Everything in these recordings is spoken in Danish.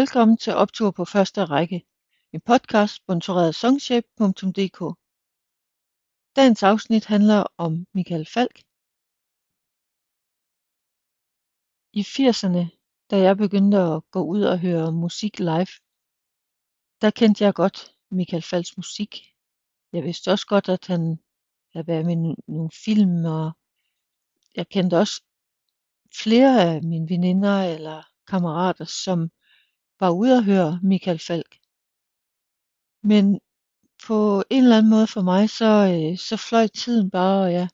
Velkommen til optur på første række, en podcast sponsoreret af Songshape.dk. Dagens afsnit handler om Michael Falk. I 80'erne, da jeg begyndte at gå ud og høre musik live, der kendte jeg godt Michael Falks musik. Jeg vidste også godt, at han havde været med i nogle film, og jeg kendte også flere af mine veninder eller kammerater, som var ude at høre Michael Falk. Men på en eller anden måde for mig, så, øh, så fløj tiden bare, og jeg,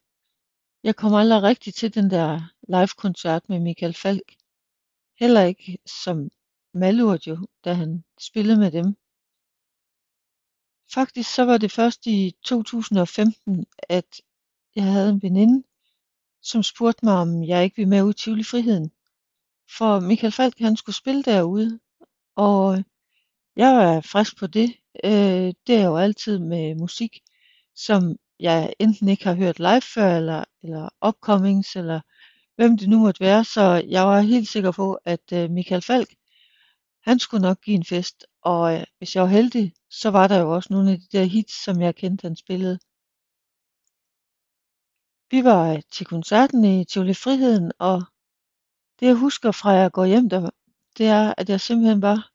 jeg kom aldrig rigtig til den der live-koncert med Michael Falk. Heller ikke som malurt jo, da han spillede med dem. Faktisk så var det først i 2015, at jeg havde en veninde, som spurgte mig, om jeg ikke ville med ud til Friheden. For Michael Falk, han skulle spille derude, og jeg er frisk på det. Øh, det er jo altid med musik, som jeg enten ikke har hørt live før, eller, eller upcomings, eller hvem det nu måtte være. Så jeg var helt sikker på, at øh, Michael Falk, han skulle nok give en fest. Og øh, hvis jeg var heldig, så var der jo også nogle af de der hits, som jeg kendte, han spillede. Vi var øh, til koncerten i Tivoli Friheden, og det jeg husker fra at jeg går hjem, der, det er, at jeg simpelthen var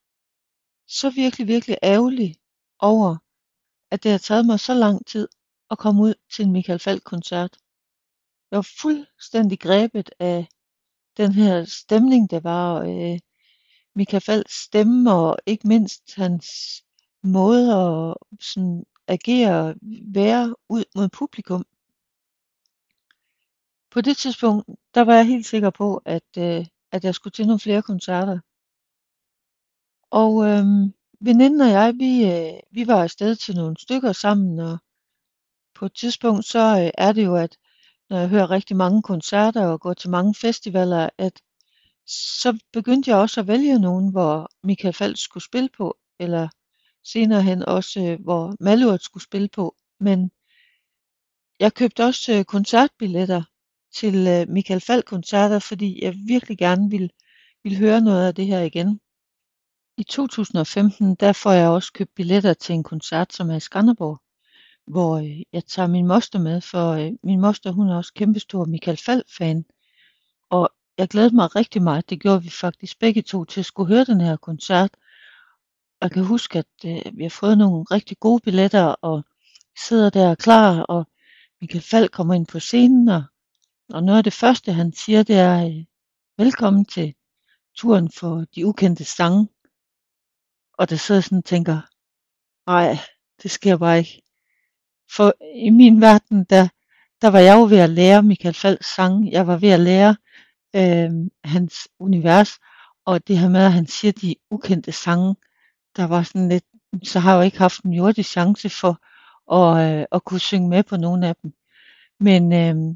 så virkelig, virkelig ærgerlig over, at det har taget mig så lang tid at komme ud til en Michael Falk-koncert. Jeg var fuldstændig grebet af den her stemning, der var, øh, Michael Falks stemme, og ikke mindst hans måde at sådan, agere være ud mod publikum. På det tidspunkt, der var jeg helt sikker på, at, øh, at jeg skulle til nogle flere koncerter. Og øhm, veninden og jeg, vi, øh, vi var afsted til nogle stykker sammen, og på et tidspunkt, så øh, er det jo, at når jeg hører rigtig mange koncerter og går til mange festivaler, at så begyndte jeg også at vælge nogen, hvor Michael Falk skulle spille på, eller senere hen også, øh, hvor Malurt skulle spille på. Men jeg købte også øh, koncertbilletter til øh, Michael Falk-koncerter, fordi jeg virkelig gerne ville, ville høre noget af det her igen. I 2015 der får jeg også købt billetter til en koncert, som er i Skanderborg, hvor øh, jeg tager min moster med, for øh, min moster hun er også kæmpestor Michael Falk-fan. Og jeg glædede mig rigtig meget, det gjorde vi faktisk begge to, til at skulle høre den her koncert. Jeg kan huske, at øh, vi har fået nogle rigtig gode billetter, og sidder der klar, og Michael Falk kommer ind på scenen, og, og noget af det første, han siger, det er, øh, velkommen til turen for de ukendte sange. Og der sidder sådan og tænker, nej, det sker bare ikke. For i min verden, der, der var jeg jo ved at lære Michael Falks sang. Jeg var ved at lære øh, hans univers, og det her med, at han siger de ukendte sange, der var sådan lidt, så har jeg jo ikke haft en jordisk chance for at, øh, at kunne synge med på nogle af dem. Men øh,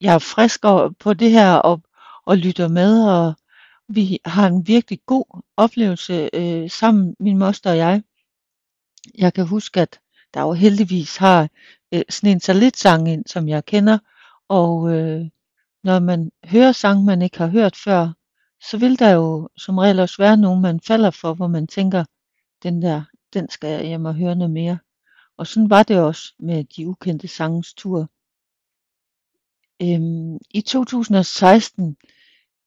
jeg er frisk på det her og, og lytter med, og vi har en virkelig god oplevelse øh, sammen, min moster og jeg. Jeg kan huske, at der jo heldigvis har øh, sådan så lidt sang ind, som jeg kender, og øh, når man hører sang, man ikke har hørt før, så vil der jo som regel også være nogen, man falder for, hvor man tænker, den der, den skal jeg hjem og høre noget mere. Og sådan var det også med de ukendte sangens tur. Øhm, I 2016,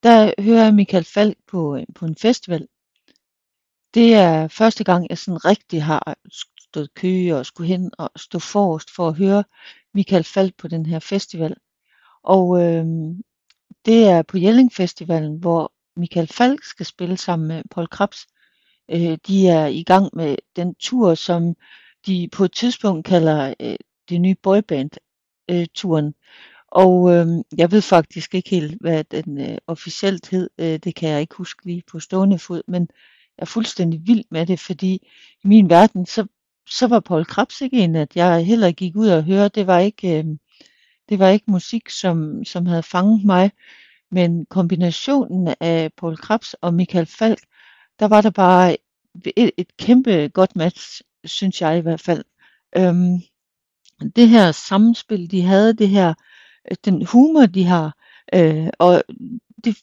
der hører jeg Michael Falk på, øh, på en festival. Det er første gang, jeg sådan rigtig har stået kø og skulle hen og stå forrest for at høre Michael Falk på den her festival. Og øh, det er på Jelling Festivalen, hvor Michael Falk skal spille sammen med Paul Krabs. Øh, de er i gang med den tur, som de på et tidspunkt kalder øh, det nye boyband-turen. Øh, og øh, jeg ved faktisk ikke helt, hvad den øh, officielt hed. Øh, det kan jeg ikke huske lige på stående fod, men jeg er fuldstændig vild med det, fordi i min verden, så, så var Paul Krabs ikke en, at jeg heller gik ud og høre. Det var ikke, øh, det var ikke musik, som, som havde fanget mig, men kombinationen af Paul Krabs og Michael Falk, der var der bare et, et kæmpe godt match, synes jeg i hvert fald. Øhm, det her samspil, de havde, det her Øh, den humor, de har. Øh, og det,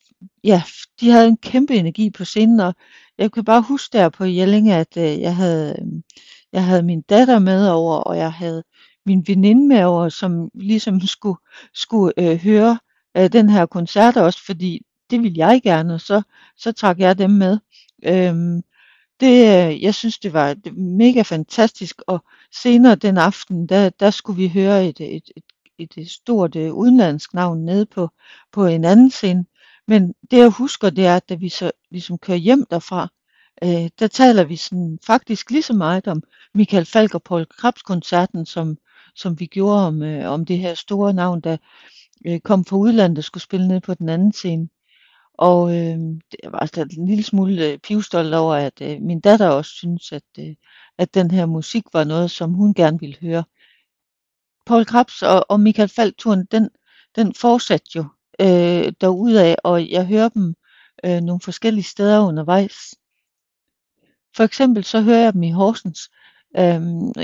ja, de havde en kæmpe energi på scenen, og jeg kan bare huske der på Jelling, at øh, jeg havde øh, jeg havde min datter med over, og jeg havde min veninde med over, som ligesom skulle, skulle øh, høre øh, den her koncert også, fordi det ville jeg gerne, og så, så trak jeg dem med. Øhm, det, øh, jeg synes, det var mega fantastisk, og senere den aften, der, der skulle vi høre et, et, et, et stort øh, udenlandsk navn nede på, på en anden scene. Men det jeg husker, det er, at da vi så ligesom kører hjem derfra, øh, der taler vi sådan faktisk lige så meget om Michael Falk og Paul Krabs koncerten, som, som vi gjorde om, øh, om det her store navn, der øh, kom fra udlandet og skulle spille ned på den anden scene. Og øh, det var altså en lille smule øh, pivstolt over, at øh, min datter også synes, at, øh, at den her musik var noget, som hun gerne ville høre. Paul Krabs og, og Michael Falk-turen, den, den fortsatte jo øh, derudad, og jeg hører dem øh, nogle forskellige steder undervejs. For eksempel så hører jeg dem i Horsens. øh,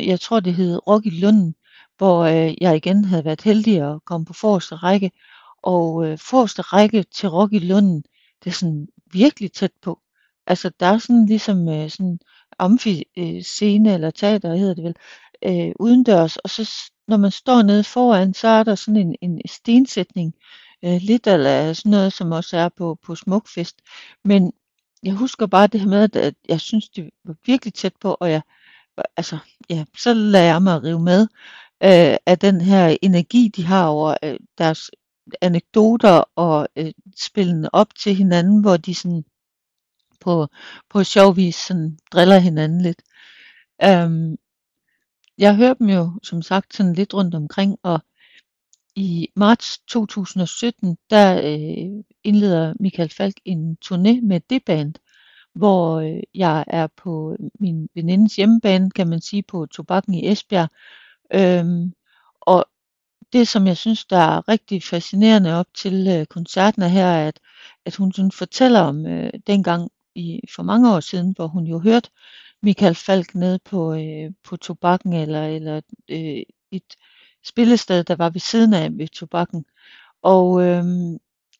jeg tror det hed Rock i Lunden, hvor øh, jeg igen havde været heldig at komme på forreste række. Og øh, forreste række til Rock i Lunden, det er sådan virkelig tæt på. Altså der er sådan ligesom øh, sådan amfi øh, scene eller teater hedder det vel, øh, udendørs, og så når man står nede foran, så er der sådan en, en stensætning, øh, lidt eller sådan noget, som også er på, på Smukfest. Men jeg husker bare det her med, at jeg synes, det var virkelig tæt på, og jeg, altså, ja, så lader jeg mig rive med øh, af den her energi, de har over øh, deres anekdoter og øh, spillende op til hinanden, hvor de sådan på, på sjov vis sådan driller hinanden lidt. Øhm, jeg hører dem jo som sagt sådan lidt rundt omkring, og i marts 2017, der øh, indleder Michael Falk en turné med det band, hvor øh, jeg er på min venindes hjemmebane, kan man sige, på Tobakken i Esbjerg. Øhm, og det, som jeg synes, der er rigtig fascinerende op til øh, koncerten er her, at, at hun sådan fortæller om øh, dengang i, for mange år siden, hvor hun jo hørte Michael Falk ned på, øh, på Tobakken eller, eller øh, et spillested, der var ved siden af ved Tobakken. Og øh,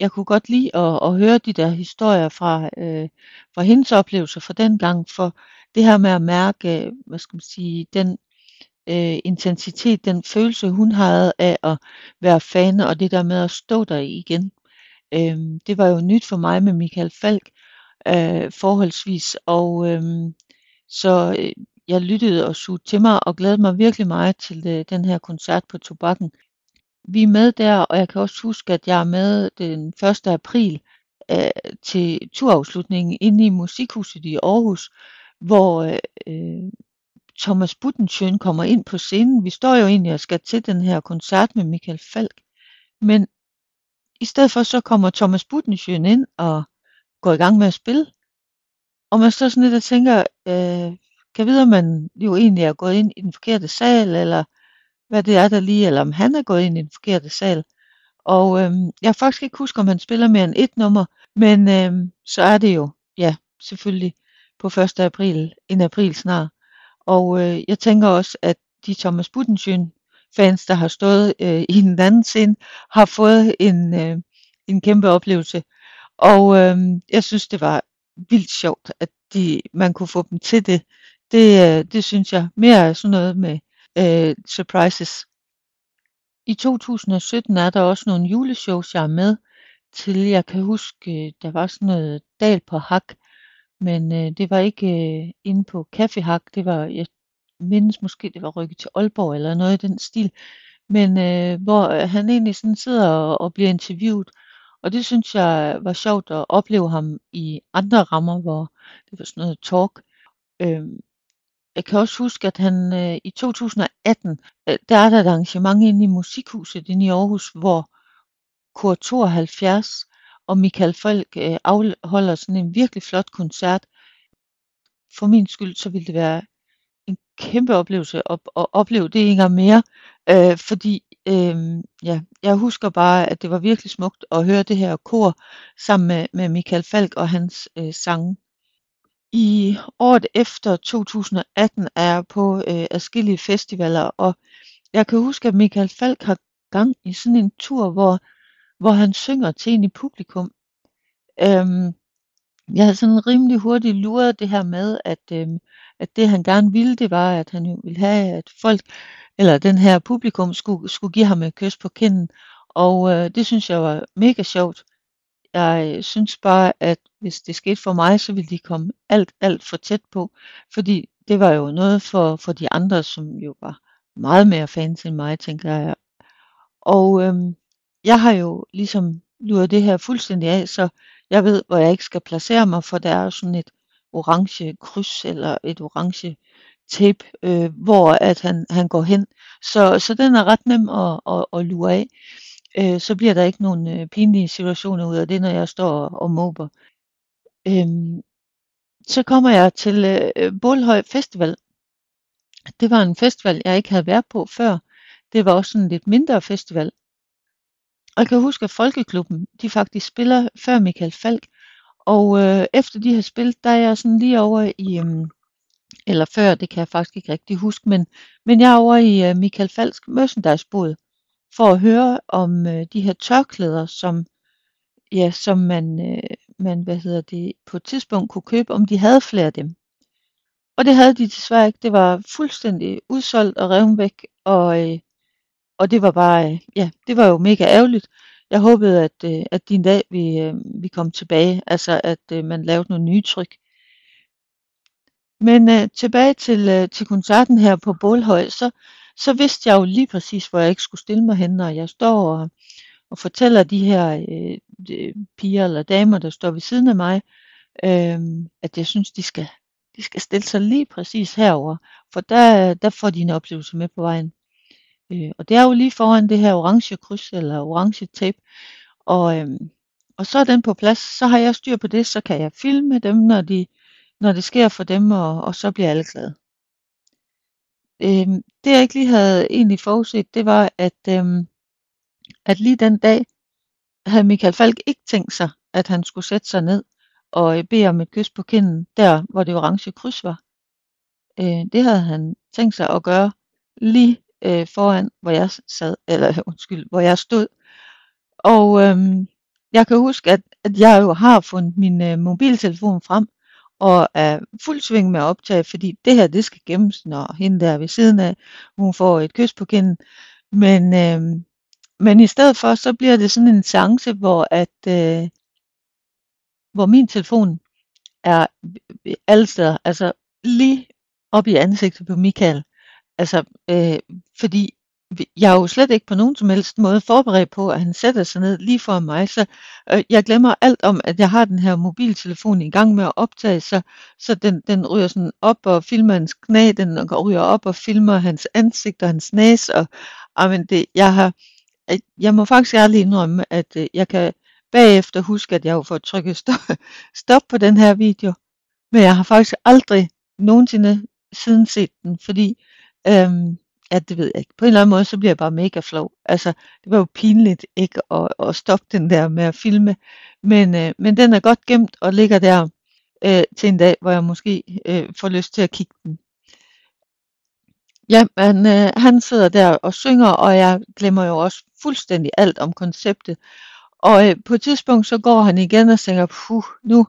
jeg kunne godt lide at, at høre de der historier fra, øh, fra hendes oplevelser fra den gang, for det her med at mærke, hvad skal man sige, den øh, intensitet, den følelse, hun havde af at være fan, og det der med at stå der igen. Øh, det var jo nyt for mig med Michael Falk øh, forholdsvis, og øh, så øh, jeg lyttede og sugede til mig og glædede mig virkelig meget til øh, den her koncert på Tobakken. Vi er med der, og jeg kan også huske, at jeg er med den 1. april øh, til turafslutningen inde i Musikhuset i Aarhus, hvor øh, Thomas Buttensjøen kommer ind på scenen. Vi står jo egentlig og skal til den her koncert med Michael Falk, men i stedet for så kommer Thomas Buttensjøen ind og går i gang med at spille. Og man står sådan lidt og tænker, øh, kan vide, om man jo egentlig er gået ind i den forkerte sal, eller hvad det er der lige, eller om han er gået ind i den forkerte sal. Og øh, jeg kan faktisk ikke huske, om han spiller mere end et nummer, men øh, så er det jo, ja, selvfølgelig på 1. april, en april snart. Og øh, jeg tænker også, at de Thomas Budensjøen fans, der har stået øh, i den anden sind, har fået en, øh, en kæmpe oplevelse. Og øh, jeg synes, det var vildt sjovt, at de, man kunne få dem til det. Det, øh, det synes jeg mere er sådan noget med øh, surprises. I 2017 er der også nogle juleshows, jeg er med til. Jeg kan huske, øh, der var sådan noget Dal på Hak, men øh, det var ikke øh, inde på kaffehak. Det var, jeg mindes måske, det var rykket til Aalborg eller noget i den stil. Men øh, hvor øh, han egentlig sådan sidder og, og bliver interviewet. Og det synes jeg var sjovt at opleve ham i andre rammer, hvor det var sådan noget talk. Øhm, jeg kan også huske, at han øh, i 2018, øh, der er der et arrangement inde i Musikhuset inde i Aarhus, hvor Kor 72 og Michael Folk øh, afholder sådan en virkelig flot koncert. For min skyld, så ville det være en kæmpe oplevelse at, at opleve det en gang mere, øh, fordi øh, ja, jeg husker bare, at det var virkelig smukt at høre det her kor sammen med, med Michael Falk og hans øh, sange. I året efter 2018 er jeg på øh, adskillige festivaler, og jeg kan huske, at Michael Falk har gang i sådan en tur, hvor, hvor han synger til en i publikum. Øhm, jeg havde sådan rimelig hurtigt luret det her med, at, øh, at det han gerne ville, det var, at han jo ville have, at folk, eller den her publikum, skulle, skulle give ham et kys på kinden. Og øh, det synes jeg var mega sjovt. Jeg øh, synes bare, at hvis det skete for mig, så ville de komme alt, alt for tæt på. Fordi det var jo noget for, for de andre, som jo var meget mere fans end mig, tænker jeg. Og øhm, jeg har jo ligesom luret det her fuldstændig af, så jeg ved, hvor jeg ikke skal placere mig, for der er sådan et orange kryds eller et orange tape, øh, hvor at han, han går hen. Så, så den er ret nem at, at, at lure af. Øh, så bliver der ikke nogen øh, pinlige situationer ud af det, når jeg står og, og måber. Øh, så kommer jeg til øh, Bålhøj Festival. Det var en festival, jeg ikke havde været på før. Det var også en lidt mindre festival. Og jeg kan huske, at Folkeklubben, de faktisk spiller før Michael Falk. Og øh, efter de har spillet, der er jeg sådan lige over i, øh, eller før, det kan jeg faktisk ikke rigtig huske, men, men jeg er over i øh, Michael Falks merchandisebod for at høre om øh, de her tørklæder, som, ja, som man, øh, man hvad hedder det, på et tidspunkt kunne købe, om de havde flere af dem. Og det havde de desværre ikke. Det var fuldstændig udsolgt og revet væk, og, øh, og det var bare, øh, ja, det var jo mega ærgerligt. Jeg håbede, at, øh, at din dag vi, øh, vi kom tilbage, altså at øh, man lavede nogle nye tryk. Men øh, tilbage til, øh, til koncerten her på Bålhøj, så, så vidste jeg jo lige præcis, hvor jeg ikke skulle stille mig hen, når jeg står og, og fortæller de her øh, de, piger eller damer, der står ved siden af mig, øh, at jeg synes, de skal, de skal stille sig lige præcis herover, for der, der får de en oplevelse med på vejen. Øh, og det er jo lige foran det her orange kryds eller orange tape, og, øh, og så er den på plads, så har jeg styr på det, så kan jeg filme dem, når, de, når det sker for dem, og, og så bliver alle glade. Øh, det jeg ikke lige havde egentlig forudset, det var, at, øh, at lige den dag havde Michael Falk ikke tænkt sig, at han skulle sætte sig ned og øh, bede om et kys på kinden, der hvor det orange kryds var. Øh, det havde han tænkt sig at gøre lige øh, foran, hvor jeg sad, eller undskyld, hvor jeg stod. Og øh, jeg kan huske, at, at jeg jo har fundet min øh, mobiltelefon frem, og er fuld sving med at optage, fordi det her, det skal gemmes, når hende der ved siden af, hun får et kys på kinden. Men, øh, men i stedet for, så bliver det sådan en chance, hvor at, øh, hvor min telefon er øh, alle steder, altså lige op i ansigtet på Michael. Altså, øh, fordi jeg er jo slet ikke på nogen som helst måde forberedt på, at han sætter sig ned lige for mig, så øh, jeg glemmer alt om, at jeg har den her mobiltelefon i gang med at optage, så, så den, den ryger sådan op og filmer hans knæ, den ryger op og filmer hans ansigt og hans næse, og ah, amen, det, jeg har, øh, jeg må faktisk ærligt indrømme, at øh, jeg kan bagefter huske, at jeg har fået trykket stop, stop på den her video, men jeg har faktisk aldrig nogensinde siden set den, fordi øhm, Ja, det ved jeg ikke. På en eller anden måde, så bliver jeg bare mega flov. Altså, det var jo pinligt ikke at, at stoppe den der med at filme. Men, øh, men den er godt gemt og ligger der øh, til en dag, hvor jeg måske øh, får lyst til at kigge den. Ja, men øh, han sidder der og synger, og jeg glemmer jo også fuldstændig alt om konceptet. Og øh, på et tidspunkt, så går han igen og tænker, puh, nu,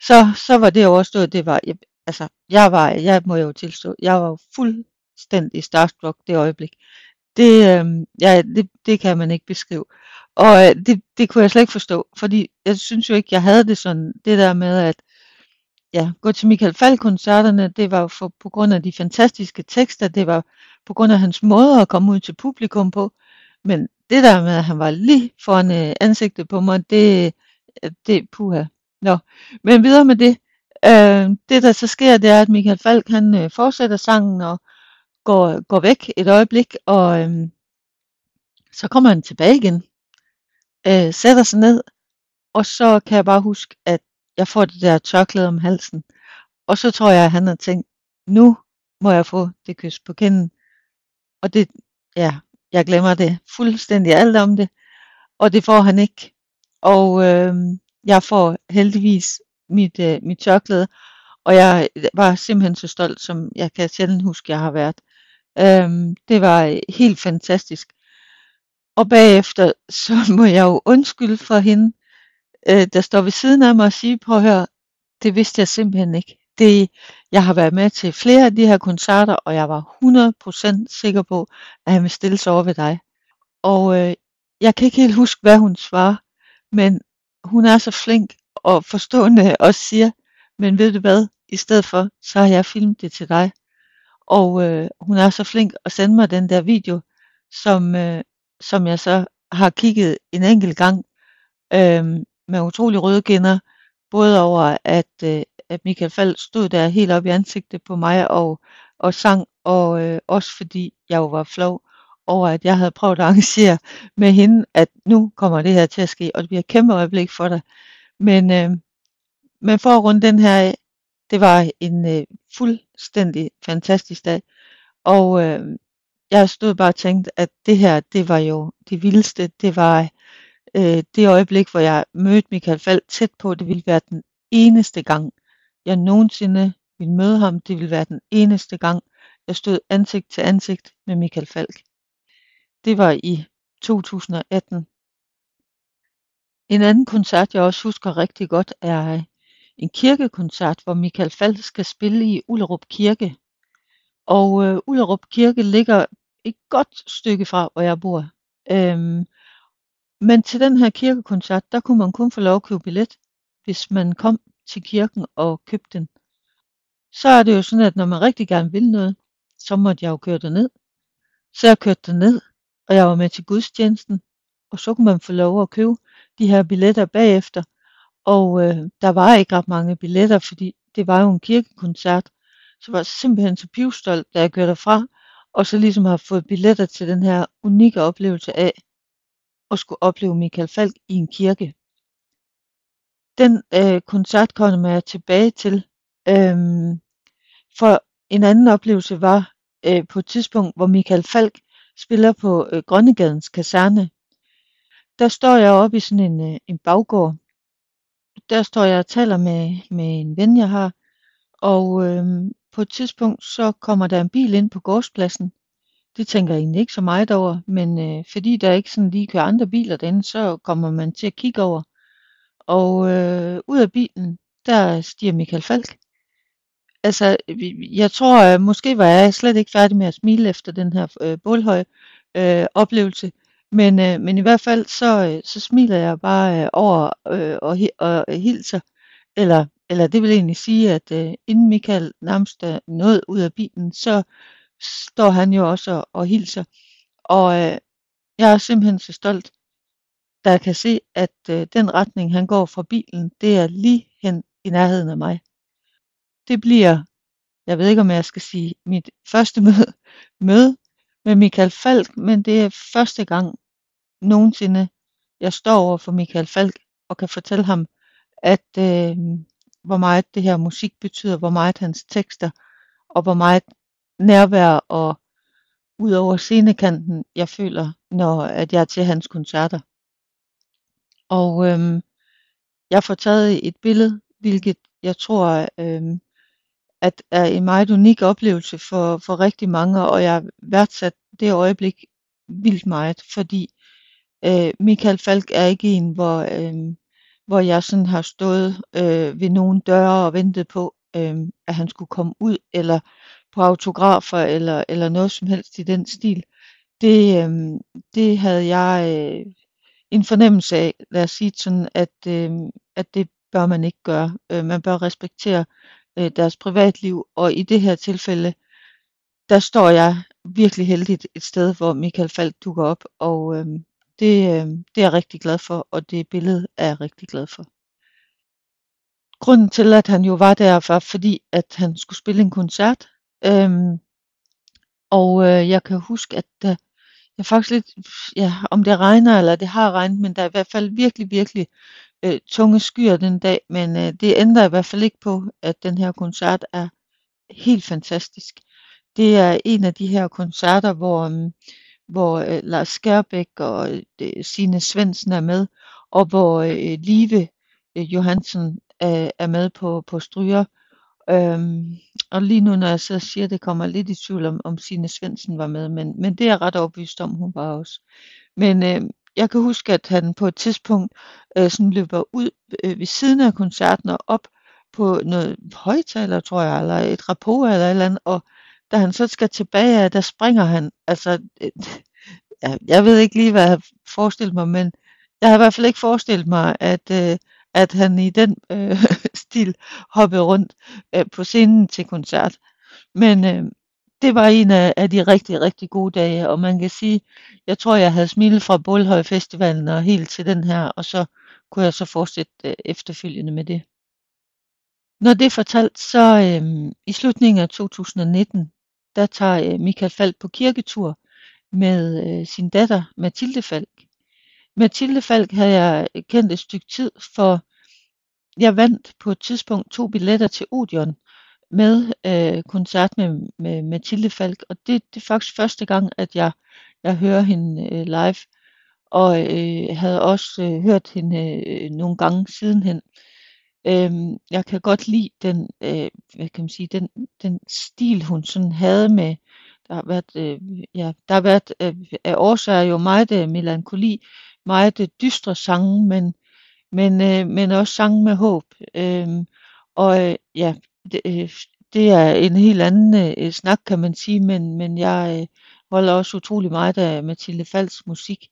så, så var det overstået. Det var, jeg, altså, jeg var, jeg må jo tilstå, jeg var jo fuld fuldstændig starstruck det øjeblik. Det, øh, ja, det, det kan man ikke beskrive. Og øh, det, det kunne jeg slet ikke forstå, fordi jeg synes jo ikke, jeg havde det sådan, det der med at ja, gå til Michael Falk-koncerterne, det var for, på grund af de fantastiske tekster, det var på grund af hans måde at komme ud til publikum på, men det der med, at han var lige foran øh, ansigtet på mig, det, øh, det puha. Nå, men videre med det. Øh, det der så sker, det er, at Michael Falk han øh, fortsætter sangen, og går, går væk et øjeblik, og øhm, så kommer han tilbage igen, øh, sætter sig ned, og så kan jeg bare huske, at jeg får det der tørklæde om halsen. Og så tror jeg, at han har tænkt, nu må jeg få det kys på kinden. Og det, ja, jeg glemmer det fuldstændig alt om det. Og det får han ikke. Og øh, jeg får heldigvis mit, øh, mit tørklæde. Og jeg var simpelthen så stolt, som jeg kan sjældent huske, jeg har været. Øhm, det var øh, helt fantastisk. Og bagefter, så må jeg jo undskylde for hende, øh, der står ved siden af mig og sige, prøv at høre, det vidste jeg simpelthen ikke. Det, jeg har været med til flere af de her koncerter, og jeg var 100% sikker på, at han ville stille sig over ved dig. Og øh, jeg kan ikke helt huske, hvad hun svarer, men hun er så flink og forstående og siger, men ved du hvad, i stedet for, så har jeg filmet det til dig. Og øh, hun er så flink at sende mig den der video, som, øh, som jeg så har kigget en enkelt gang øh, med utrolig røde kinder, både over at, øh, at Michael Fald stod der helt op i ansigtet på mig og, og sang, og øh, også fordi jeg jo var flov over, at jeg havde prøvet at arrangere med hende, at nu kommer det her til at ske, og det bliver et kæmpe øjeblik for dig. Men, øh, men for at runde den her af, det var en øh, fuldstændig fantastisk dag, og øh, jeg stod bare og tænkte, at det her, det var jo det vildeste, det var øh, det øjeblik, hvor jeg mødte Michael Falk tæt på, det ville være den eneste gang, jeg nogensinde ville møde ham, det ville være den eneste gang, jeg stod ansigt til ansigt med Michael Falk. Det var i 2018. En anden koncert, jeg også husker rigtig godt, er en kirkekoncert, hvor Michael Falk skal spille i Ullerup Kirke. Og øh, Ullerup Kirke ligger et godt stykke fra, hvor jeg bor. Øhm, men til den her kirkekoncert, der kunne man kun få lov at købe billet, hvis man kom til kirken og købte den. Så er det jo sådan, at når man rigtig gerne vil noget, så måtte jeg jo køre ned. Så jeg kørte ned, og jeg var med til gudstjenesten, og så kunne man få lov at købe de her billetter bagefter. Og øh, der var ikke ret mange billetter, fordi det var jo en kirkekoncert. Så var jeg simpelthen så pivstolt, da jeg kørte derfra, og så ligesom har fået billetter til den her unikke oplevelse af at skulle opleve Michael Falk i en kirke. Den øh, koncert kommer jeg tilbage til, øhm, for en anden oplevelse var øh, på et tidspunkt, hvor Michael Falk spiller på øh, Grønnegadens kaserne. Der står jeg oppe i sådan en, øh, en baggård. Der står jeg og taler med, med en ven, jeg har, og øh, på et tidspunkt så kommer der en bil ind på gårdspladsen. Det tænker jeg egentlig ikke så meget over, men øh, fordi der ikke sådan lige kører andre biler derinde, så kommer man til at kigge over. Og øh, ud af bilen, der stiger Michael Falk. Altså, jeg tror, øh, måske var jeg slet ikke færdig med at smile efter den her øh, bålhøje øh, oplevelse. Men, øh, men i hvert fald, så, øh, så smiler jeg bare øh, over øh, og, og hilser. Eller, eller det vil egentlig sige, at øh, inden Michael nærmest øh, er nået ud af bilen, så står han jo også og, og hilser. Og øh, jeg er simpelthen så stolt, da jeg kan se, at øh, den retning, han går fra bilen, det er lige hen i nærheden af mig. Det bliver, jeg ved ikke om jeg skal sige, mit første møde, møde med Michael Falk, men det er første gang nogensinde, jeg står over for Michael Falk og kan fortælle ham, at øh, hvor meget det her musik betyder, hvor meget hans tekster, og hvor meget nærvær og ud over scenekanten, jeg føler, når at jeg er til hans koncerter. Og øhm, jeg får taget et billede, hvilket jeg tror øhm, at er en meget unik oplevelse for, for rigtig mange, og jeg værdsat det øjeblik vildt meget, fordi øh, Michael Falk er ikke en, hvor, øh, hvor jeg sådan har stået øh, ved nogle døre og ventet på, øh, at han skulle komme ud, eller på autografer, eller, eller noget som helst i den stil. Det, øh, det havde jeg øh, en fornemmelse af, lad os sige sådan, at, øh, at det bør man ikke gøre. Øh, man bør respektere øh, deres privatliv, og i det her tilfælde, der står jeg virkelig heldigt et sted, hvor Michael Falk dukker op, og øh, det, øh, det er jeg rigtig glad for, og det billede er jeg rigtig glad for. Grunden til, at han jo var der, var fordi, at han skulle spille en koncert. Øhm, og øh, jeg kan huske, at øh, jeg faktisk lidt, ja, om det regner, eller det har regnet, men der er i hvert fald virkelig, virkelig øh, tunge skyer den dag. Men øh, det ændrer i hvert fald ikke på, at den her koncert er helt fantastisk. Det er en af de her koncerter, hvor, øh, hvor øh, Lars Skærbæk og øh, Sine Svendsen er med, og hvor øh, Live øh, Johansen er, er med på, på stryger. Øhm, og lige nu, når jeg så siger det, kommer jeg lidt i tvivl om, om Sine Svendsen var med, men, men det er jeg ret opvist om, hun var også. Men øh, jeg kan huske, at han på et tidspunkt øh, sådan løber ud øh, ved siden af koncerten og op på noget højtaler, tror jeg, eller et rapport eller et eller andet, og da han så skal tilbage, der springer han. Altså, øh, ja, jeg ved ikke lige, hvad jeg har forestillet mig, men jeg har i hvert fald ikke forestillet mig, at, øh, at han i den øh, stil hoppede rundt øh, på scenen til koncert. Men øh, det var en af, af de rigtig, rigtig gode dage, og man kan sige, jeg tror, jeg havde smilet fra Bålhøj Festivalen og helt til den her, og så kunne jeg så fortsætte øh, efterfølgende med det. Når det er fortalt, så øh, i slutningen af 2019, der tager øh, Michael Falk på kirketur med øh, sin datter Mathilde Falk. Mathilde Falk havde jeg øh, kendt et stykke tid, for jeg vandt på et tidspunkt to billetter til Odeon med øh, koncert med, med Mathilde Falk, og det, det er faktisk første gang, at jeg, jeg hører hende øh, live, og øh, havde også øh, hørt hende øh, nogle gange sidenhen. Øhm, jeg kan godt lide den, øh, hvad kan man sige, den, den stil, hun sådan havde med, der har været, øh, ja, der har været øh, af årsager jo meget øh, melankoli, meget øh, dystre sange, men, men, øh, men også sange med håb. Øh, og øh, ja, det, øh, det er en helt anden øh, snak, kan man sige, men, men jeg øh, holder også utrolig meget af Mathilde Falks musik.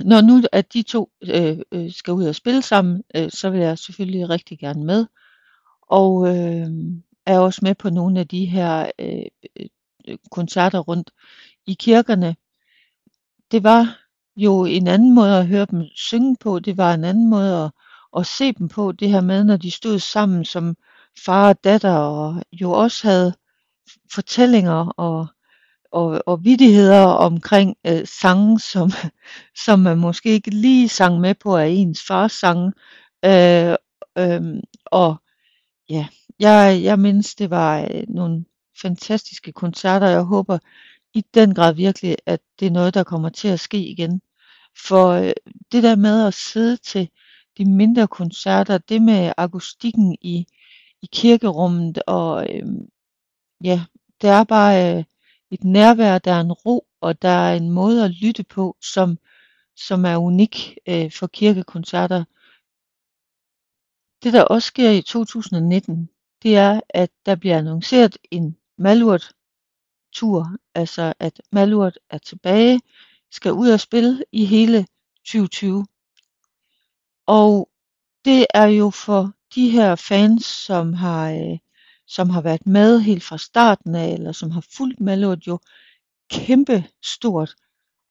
Når nu at de to øh, øh, skal ud og spille sammen, øh, så vil jeg selvfølgelig rigtig gerne med. Og øh, er også med på nogle af de her øh, øh, koncerter rundt i kirkerne. Det var jo en anden måde at høre dem synge på, det var en anden måde at, at se dem på, det her med, når de stod sammen som far og datter, og jo også havde fortællinger og og, og vidigheder omkring øh, sange, som, som man måske ikke lige sang med på af ens fars sange. Øh, øh, og ja, jeg, jeg mindes, det var øh, nogle fantastiske koncerter. Jeg håber i den grad virkelig, at det er noget, der kommer til at ske igen. For øh, det der med at sidde til de mindre koncerter, det med akustikken i, i kirkerummet, og øh, ja, det er bare... Øh, et nærvær, der er en ro, og der er en måde at lytte på, som, som er unik øh, for kirkekoncerter. Det der også sker i 2019, det er, at der bliver annonceret en Malurt tur, altså at Malurt er tilbage, skal ud og spille i hele 2020. Og det er jo for de her fans, som har øh, som har været med helt fra starten af, eller som har fulgt Malurt jo kæmpe stort.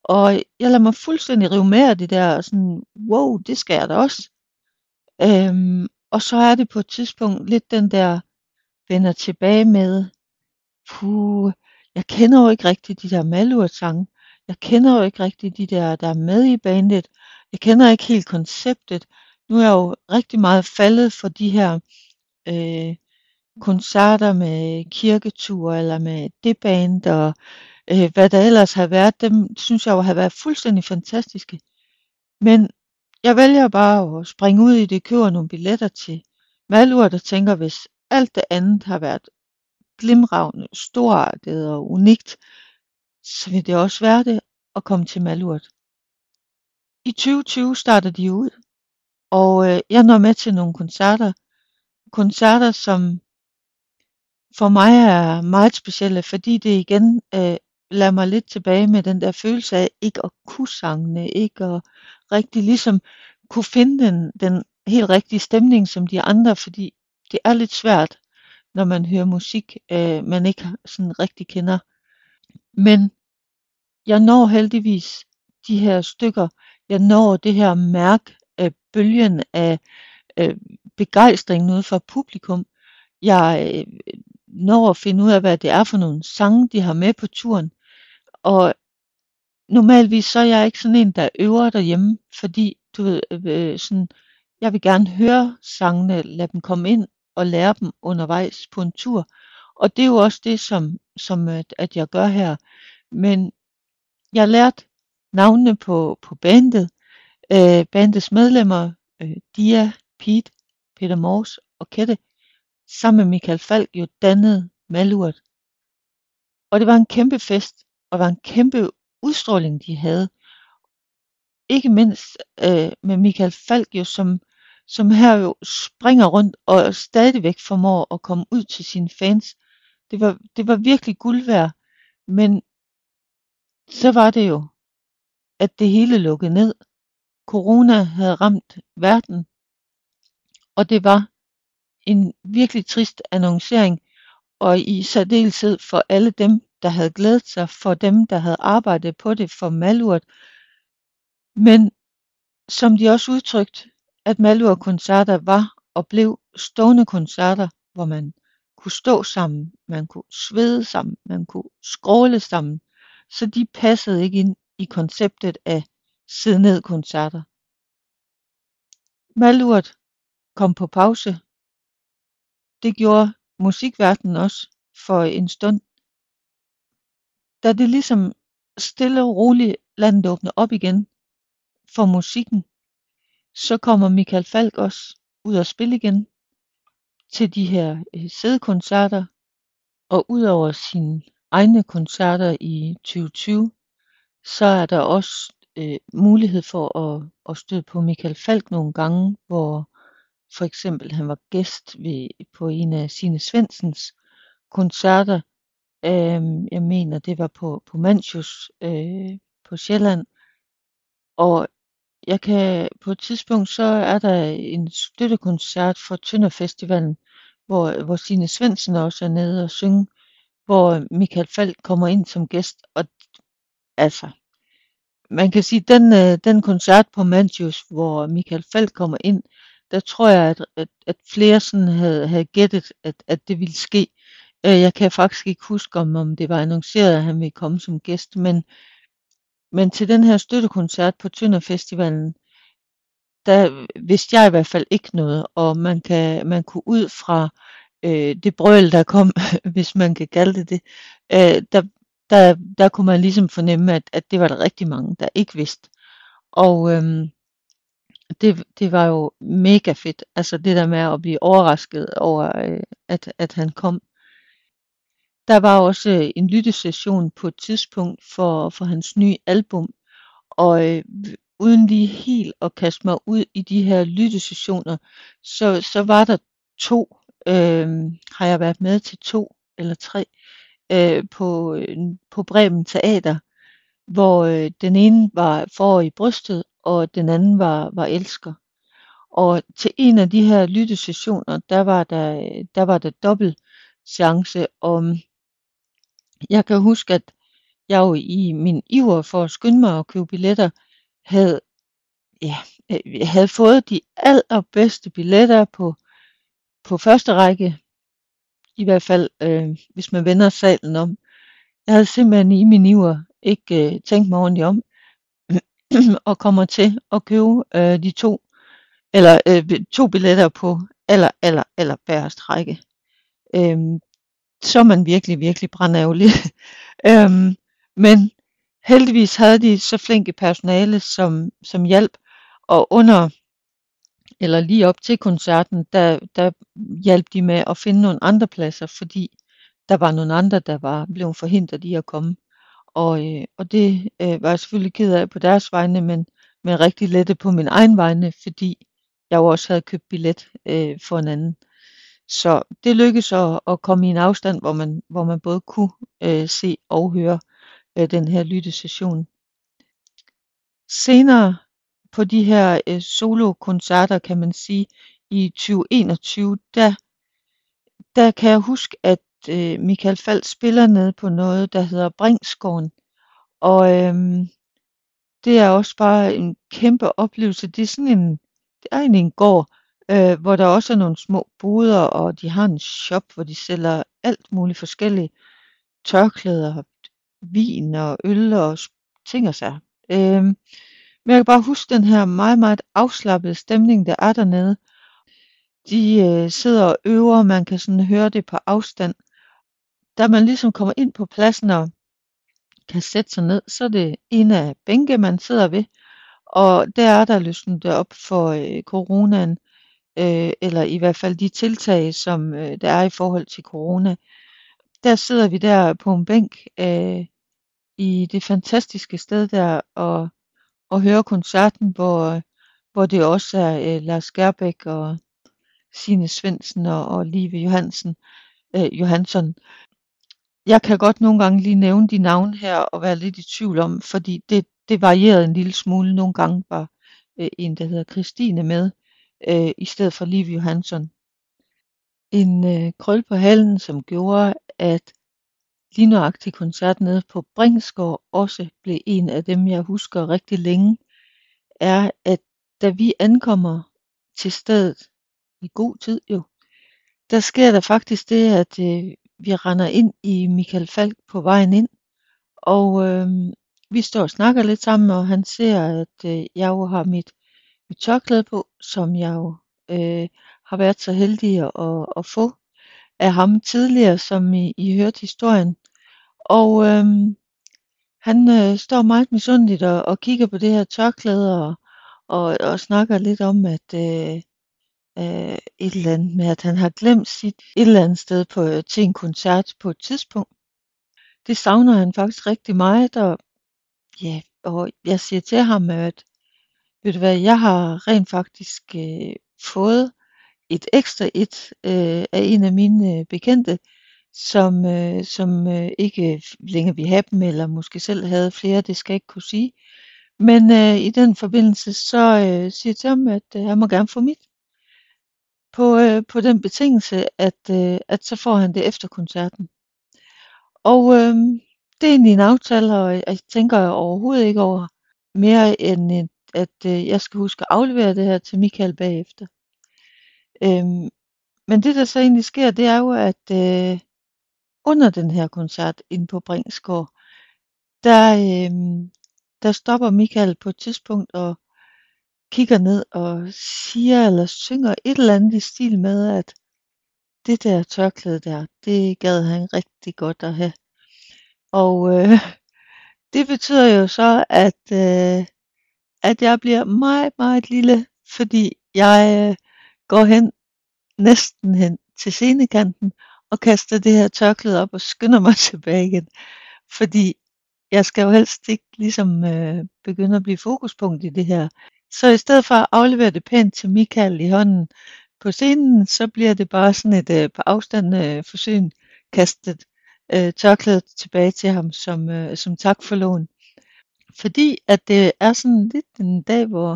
Og jeg lader mig fuldstændig rive med af det der, og sådan, wow, det skal jeg da også. Øhm, og så er det på et tidspunkt lidt den der, vender tilbage med, puh, jeg kender jo ikke rigtig de der Malurt-sange. Jeg kender jo ikke rigtig de der, der er med i bandet. Jeg kender ikke helt konceptet. Nu er jeg jo rigtig meget faldet for de her øh, koncerter med kirketur eller med det band og øh, hvad der ellers har været, dem synes jeg jo har været fuldstændig fantastiske. Men jeg vælger bare at springe ud i det, køber nogle billetter til Malurt der tænker, hvis alt det andet har været glimragende, storartet og unikt, så vil det også være det at komme til Malurt. I 2020 starter de ud, og øh, jeg når med til nogle koncerter. Koncerter, som for mig er meget specielle, fordi det igen øh, lader mig lidt tilbage med den der følelse af ikke at kunne sangene, ikke at rigtig ligesom kunne finde den, den helt rigtige stemning som de andre, fordi det er lidt svært, når man hører musik, øh, man ikke sådan rigtig kender. Men jeg når heldigvis de her stykker, jeg når det her mærk af bølgen af øh, begejstring ude fra publikum. Jeg øh, når at finde ud af, hvad det er for nogle sange, de har med på turen. Og normalvis så er jeg ikke sådan en, der øver derhjemme, fordi du ved, øh, øh sådan, jeg vil gerne høre sangene, lade dem komme ind og lære dem undervejs på en tur. Og det er jo også det, som, som øh, at, jeg gør her. Men jeg har lært navnene på, på bandet, øh, bandets medlemmer, øh, Dia, Pete, Peter Mors og Kette, sammen med Michael Falk jo dannede Malurt. Og det var en kæmpe fest, og det var en kæmpe udstråling, de havde. Ikke mindst øh, med Michael Falk jo som, som her jo springer rundt og stadigvæk formår at komme ud til sine fans. Det var, det var virkelig guld værd, men så var det jo, at det hele lukkede ned. Corona havde ramt verden, og det var en virkelig trist annoncering, og i særdeleshed for alle dem, der havde glædet sig, for dem, der havde arbejdet på det, for Malurt. Men som de også udtrykt, at Malurt-koncerter var og blev stående koncerter, hvor man kunne stå sammen, man kunne svede sammen, man kunne skråle sammen, så de passede ikke ind i konceptet af sidde ned koncerter. Malurt kom på pause. Det gjorde musikverdenen også for en stund. Da det ligesom stille og roligt landet åbner op igen for musikken, så kommer Michael Falk også ud og spille igen til de her øh, sædekoncerter, og udover sine egne koncerter i 2020, så er der også øh, mulighed for at, at støde på Michael Falk nogle gange, hvor for eksempel han var gæst ved, på en af sine Svensens koncerter. Øh, jeg mener, det var på, på Manchus øh, på Sjælland. Og jeg kan på et tidspunkt, så er der en støttekoncert for Tønder Festivalen, hvor, hvor Signe Svendsen også er nede og synge, hvor Michael Falk kommer ind som gæst, og altså, man kan sige, den, øh, den koncert på Mantius, hvor Michael Falk kommer ind, der tror jeg, at, at, at flere sådan havde, havde gættet, at, at det ville ske. Øh, jeg kan faktisk ikke huske, om, om det var annonceret, at han ville komme som gæst, men, men til den her støttekoncert på Tønder Festivalen, der vidste jeg i hvert fald ikke noget, og man, kan, man kunne ud fra øh, det brøl, der kom, hvis man kan kalde det det, øh, der, der, der kunne man ligesom fornemme, at, at det var der rigtig mange, der ikke vidste. Og øhm, det, det var jo mega fedt, altså det der med at blive overrasket over, øh, at, at han kom. Der var også øh, en lyttesession på et tidspunkt for, for hans nye album, og øh, uden lige helt at kaste mig ud i de her lyttesessioner, så, så var der to, øh, har jeg været med til to eller tre, øh, på, øh, på Bremen Teater, hvor øh, den ene var for i brystet, og den anden var, var elsker. Og til en af de her lyttesessioner, der var der, der var der dobbelt chance, og jeg kan huske, at jeg jo i min iver for at skynde mig at købe billetter, havde, ja, havde fået de allerbedste billetter på, på første række, i hvert fald øh, hvis man vender salen om. Jeg havde simpelthen i min iver ikke øh, tænkt mig ordentligt om, og kommer til at købe øh, de to, eller øh, to billetter på aller, aller, aller bærest række. Øhm, så er man virkelig, virkelig brændærgerlig. øhm, men heldigvis havde de så flinke personale, som, som hjælp, og under, eller lige op til koncerten, der, der hjalp de med at finde nogle andre pladser, fordi der var nogle andre, der var blevet forhindret i at komme. Og, øh, og det øh, var jeg selvfølgelig ked af på deres vegne, men, men rigtig lette på min egen vegne, fordi jeg jo også havde købt billet øh, for en anden. Så det lykkedes at, at komme i en afstand, hvor man, hvor man både kunne øh, se og høre øh, den her lyttesession. Senere på de her øh, solokoncerter, kan man sige, i 2021, der, der kan jeg huske, at øh, Michael Falk spiller ned på noget, der hedder Bringsgården. Og øhm, det er også bare en kæmpe oplevelse. Det er sådan en, det er en gård, øh, hvor der også er nogle små boder, og de har en shop, hvor de sælger alt muligt forskellige tørklæder, vin og øl og ting og sager. Øh, men jeg kan bare huske den her meget, meget afslappede stemning, der er dernede. De øh, sidder og øver, man kan sådan høre det på afstand. Da man ligesom kommer ind på pladsen og kan sætte sig ned, så er det en af bænke, man sidder ved. Og der er der løsnet op for øh, coronaen øh, eller i hvert fald de tiltag, som øh, der er i forhold til corona. Der sidder vi der på en bænk øh, i det fantastiske sted der og, og hører koncerten, hvor, hvor det også er øh, Lars Gerbæk og Signe Svendsen og, og Live Johansen, øh, Johansson. Jeg kan godt nogle gange lige nævne de navne her og være lidt i tvivl om, fordi det, det varierede en lille smule. Nogle gange var øh, en, der hedder Christine med, øh, i stedet for Liv Johansson. En øh, krøl på halen, som gjorde, at lige nøjagtig koncert nede på Bringsgård også blev en af dem, jeg husker rigtig længe, er, at da vi ankommer til stedet i god tid jo, der sker der faktisk det, at øh, vi render ind i Michael Falk på vejen ind, og øh, vi står og snakker lidt sammen, og han ser, at øh, jeg jo har mit, mit tørklæde på, som jeg jo øh, har været så heldig at, at få af ham tidligere, som I, I hørte historien. Og øh, han øh, står meget misundeligt og, og kigger på det her tørklæde og, og, og snakker lidt om, at øh, øh, et eller andet med, at han har glemt sit et eller andet sted på, øh, til en koncert på et tidspunkt. Det savner han faktisk rigtig meget, og ja, og jeg siger til ham, at ved du hvad, jeg har rent faktisk øh, fået et ekstra et øh, af en af mine øh, bekendte, som, øh, som øh, ikke længere vil have dem, eller måske selv havde flere, det skal jeg ikke kunne sige. Men øh, i den forbindelse, så øh, siger jeg til ham, at øh, han må gerne få mit. På, øh, på den betingelse, at, øh, at så får han det efter koncerten. Og øh, det er egentlig en aftale, og jeg tænker overhovedet ikke over mere end, øh, at øh, jeg skal huske at aflevere det her til Michael bagefter. Øhm, men det der så egentlig sker, det er jo, at øh, under den her koncert inde på Bringsgård, der, øh, der stopper Michael på et tidspunkt og kigger ned og siger eller synger et eller andet i stil med, at det der tørklæde der, det gad han rigtig godt at have. Og øh, det betyder jo så, at, øh, at jeg bliver meget, meget lille, fordi jeg øh, går hen, næsten hen til scenekanten og kaster det her tørklæde op og skynder mig tilbage igen. Fordi jeg skal jo helst ikke ligesom øh, begynde at blive fokuspunkt i det her. Så i stedet for at aflevere det pænt til Michael i hånden på scenen, så bliver det bare sådan et øh, på afstand øh, forsyn kastet øh, tørklædet tilbage til ham som, øh, som tak for lån. Fordi at det er sådan lidt en dag, hvor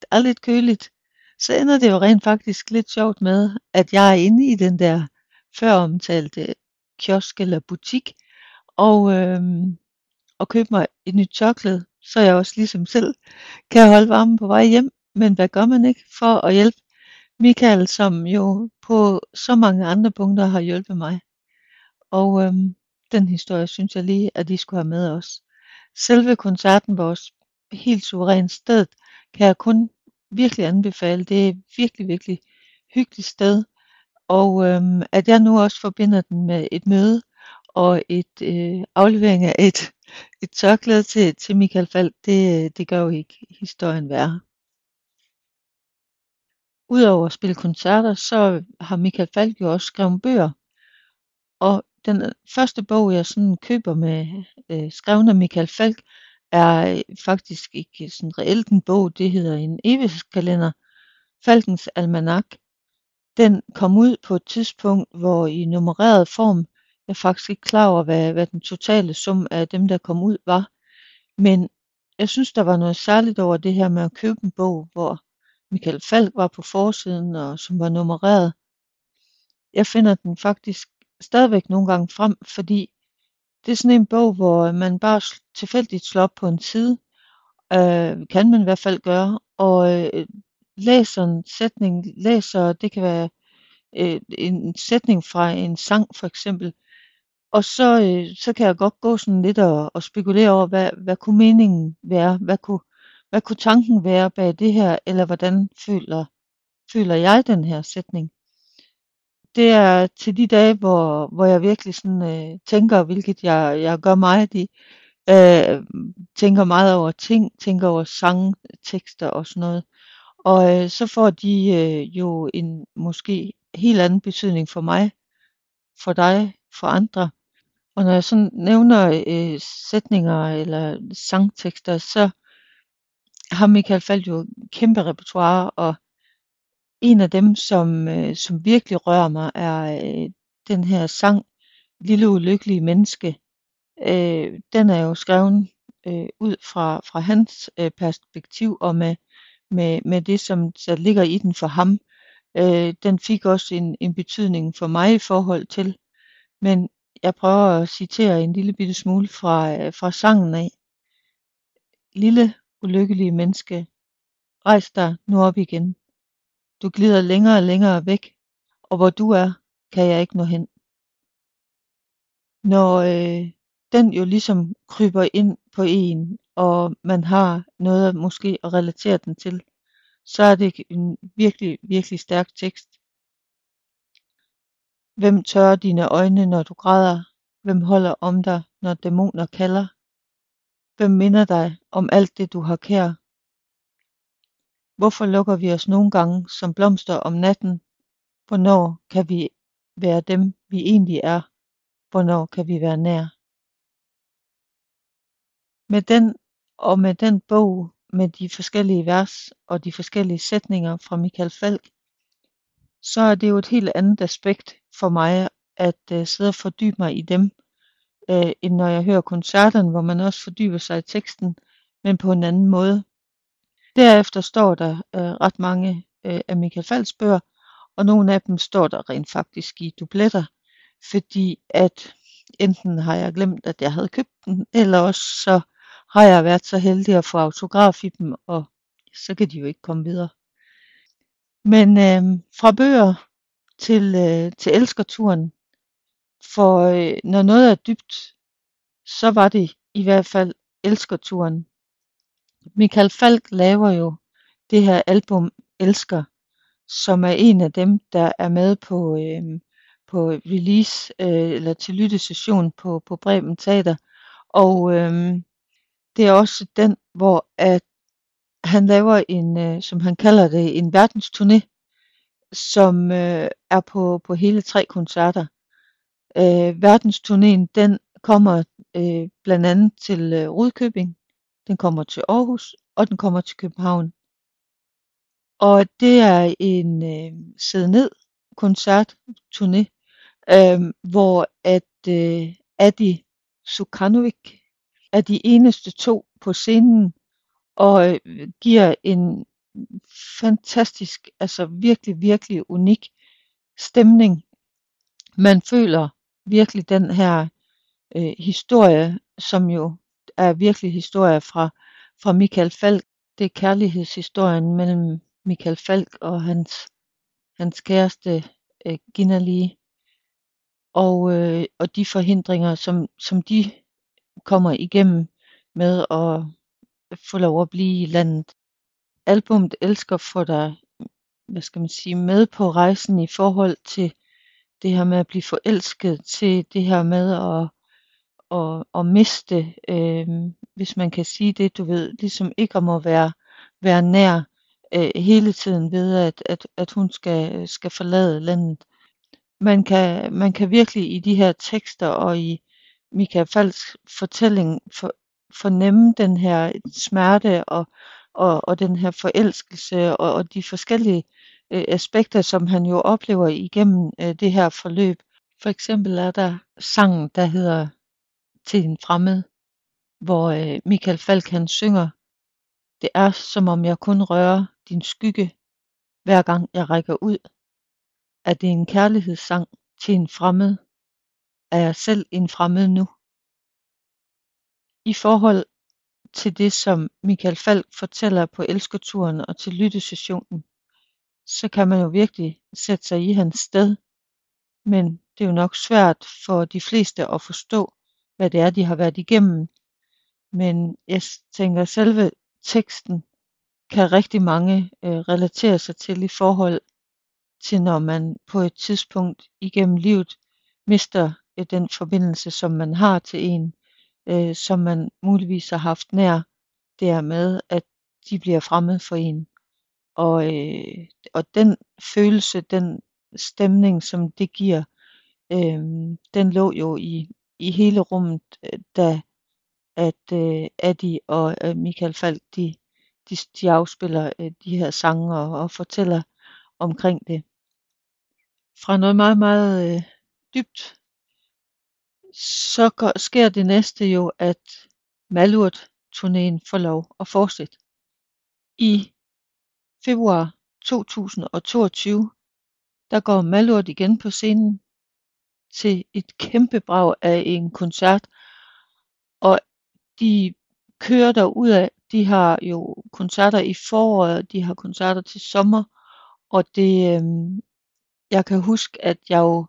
det er lidt køligt, så ender det jo rent faktisk lidt sjovt med, at jeg er inde i den der før omtalte kiosk eller butik, og, øh, og købe mig et nyt tørklæde, så jeg også ligesom selv kan holde varmen på vej hjem. Men hvad gør man ikke for at hjælpe Michael, som jo på så mange andre punkter har hjulpet mig? Og øhm, den historie synes jeg lige, at I skulle have med os. Selve koncerten var også helt suverænt sted, kan jeg kun virkelig anbefale. Det er virkelig, virkelig hyggeligt sted. Og øhm, at jeg nu også forbinder den med et møde og et øh, aflevering af et, et tørklæde til, til Michael Falk, det, det gør jo ikke historien værre. Udover at spille koncerter, så har Michael Falk jo også skrevet bøger. Og den øh, første bog, jeg sådan køber med øh, skrevet af Michael Falk, er øh, faktisk ikke sådan reelt en bog, det hedder en evighedskalender, Falkens Almanak. Den kom ud på et tidspunkt, hvor i nummereret form, jeg er faktisk ikke klar over, hvad, hvad den totale sum af dem, der kom ud, var. Men jeg synes, der var noget særligt over det her med at købe en bog, hvor Michael Falk var på forsiden, og som var nummereret. Jeg finder den faktisk stadigvæk nogle gange frem, fordi det er sådan en bog, hvor man bare tilfældigt slår op på en side, øh, kan man i hvert fald gøre, og øh, læser en sætning, læser, det kan være øh, en sætning fra en sang for eksempel, og så, øh, så kan jeg godt gå sådan lidt og, og spekulere over, hvad, hvad kunne meningen være, hvad kunne, hvad kunne tanken være bag det her, eller hvordan føler, føler jeg den her sætning det er til de dage, hvor, hvor jeg virkelig sådan, øh, tænker, hvilket jeg, jeg gør meget i, øh, tænker meget over ting, tænker over sangtekster og sådan noget. Og øh, så får de øh, jo en måske helt anden betydning for mig, for dig, for andre. Og når jeg sådan nævner øh, sætninger eller sangtekster, så har Michael Falch jo kæmpe repertoire, og en af dem, som, øh, som virkelig rører mig, er øh, den her sang, Lille Ulykkelige Menneske. Øh, den er jo skrevet øh, ud fra, fra hans øh, perspektiv, og med, med, med det, som der ligger i den for ham. Øh, den fik også en, en betydning for mig i forhold til, men jeg prøver at citere en lille bitte smule fra, øh, fra sangen af. Lille ulykkelige menneske, rejs dig nu op igen. Du glider længere og længere væk, og hvor du er, kan jeg ikke nå hen. Når øh, den jo ligesom kryber ind på en, og man har noget måske at relatere den til, så er det en virkelig, virkelig stærk tekst. Hvem tørrer dine øjne, når du græder? Hvem holder om dig, når dæmoner kalder? Hvem minder dig om alt det, du har kær? Hvorfor lukker vi os nogle gange som blomster om natten? Hvornår kan vi være dem, vi egentlig er? Hvornår kan vi være nær? Med den og med den bog med de forskellige vers og de forskellige sætninger fra Michael Falk, så er det jo et helt andet aspekt for mig at øh, sidde og fordybe mig i dem, øh, end når jeg hører koncerterne, hvor man også fordyber sig i teksten, men på en anden måde. Derefter står der øh, ret mange øh, af Michael Falks bøger, og nogle af dem står der rent faktisk i dubletter, fordi at enten har jeg glemt, at jeg havde købt den, eller også så har jeg været så heldig at få autograf i dem, og så kan de jo ikke komme videre. Men øh, fra bøger til, øh, til elskerturen, for øh, når noget er dybt, så var det i hvert fald elskerturen. Michael Falk laver jo det her album Elsker, som er en af dem, der er med på, øh, på release øh, eller til lyttesession på, på Bremen Teater. Og øh, det er også den, hvor at han laver en, øh, som han kalder det, en verdensturné, som øh, er på, på hele tre koncerter. Øh, verdensturnéen, den kommer øh, blandt andet til øh, Rudkøbing, den kommer til Aarhus, og den kommer til København. Og det er en øh, sidde ned koncert turné, øh, hvor at øh, Adi Sukanovic er de eneste to på scenen og øh, giver en fantastisk, altså virkelig, virkelig unik stemning. Man føler virkelig den her øh, historie, som jo er virkelig historie fra, fra Michael Falk. Det er kærlighedshistorien mellem Michael Falk og hans, hans kæreste øh, Gina Lee. Og, øh, og de forhindringer, som, som de kommer igennem med at få lov at blive i landet. Albummet Elsker får dig, hvad skal man sige, med på rejsen i forhold til det her med at blive forelsket, til det her med at, at, at miste, øh, hvis man kan sige det, du ved, ligesom ikke om at være, være nær øh, hele tiden ved, at, at, at hun skal, skal forlade landet. Man kan, man kan virkelig i de her tekster og i, Michael Falks fortælling for, fornemme den her smerte og, og, og den her forelskelse og, og de forskellige øh, aspekter, som han jo oplever igennem øh, det her forløb. For eksempel er der sangen, der hedder Til en fremmed, hvor øh, Michael Falk han synger, det er som om jeg kun rører din skygge, hver gang jeg rækker ud. Er det en kærlighedssang til en fremmed? Er jeg selv en fremmed nu? I forhold til det som Michael Falk fortæller på elskerturen og til lyttesessionen, så kan man jo virkelig sætte sig i hans sted. Men det er jo nok svært for de fleste at forstå, hvad det er, de har været igennem. Men jeg tænker, at selve teksten kan rigtig mange øh, relatere sig til i forhold til, når man på et tidspunkt igennem livet mister øh, den forbindelse, som man har til en, øh, som man muligvis har haft nær, med, at de bliver fremmed for en. Og, øh, og den følelse, den stemning, som det giver, øh, den lå jo i, i hele rummet, øh, da at øh, Adi og øh, Michael Falk, de, de, de afspiller øh, de her sange og, og fortæller omkring det. Fra noget meget, meget øh, dybt, så går, sker det næste jo, at Malurt-turnéen får lov at fortsætte. I februar 2022, der går Malurt igen på scenen til et kæmpe brag af en koncert, og de kører der ud af. De har jo koncerter i foråret, de har koncerter til sommer, og det, øh, jeg kan huske, at jeg jo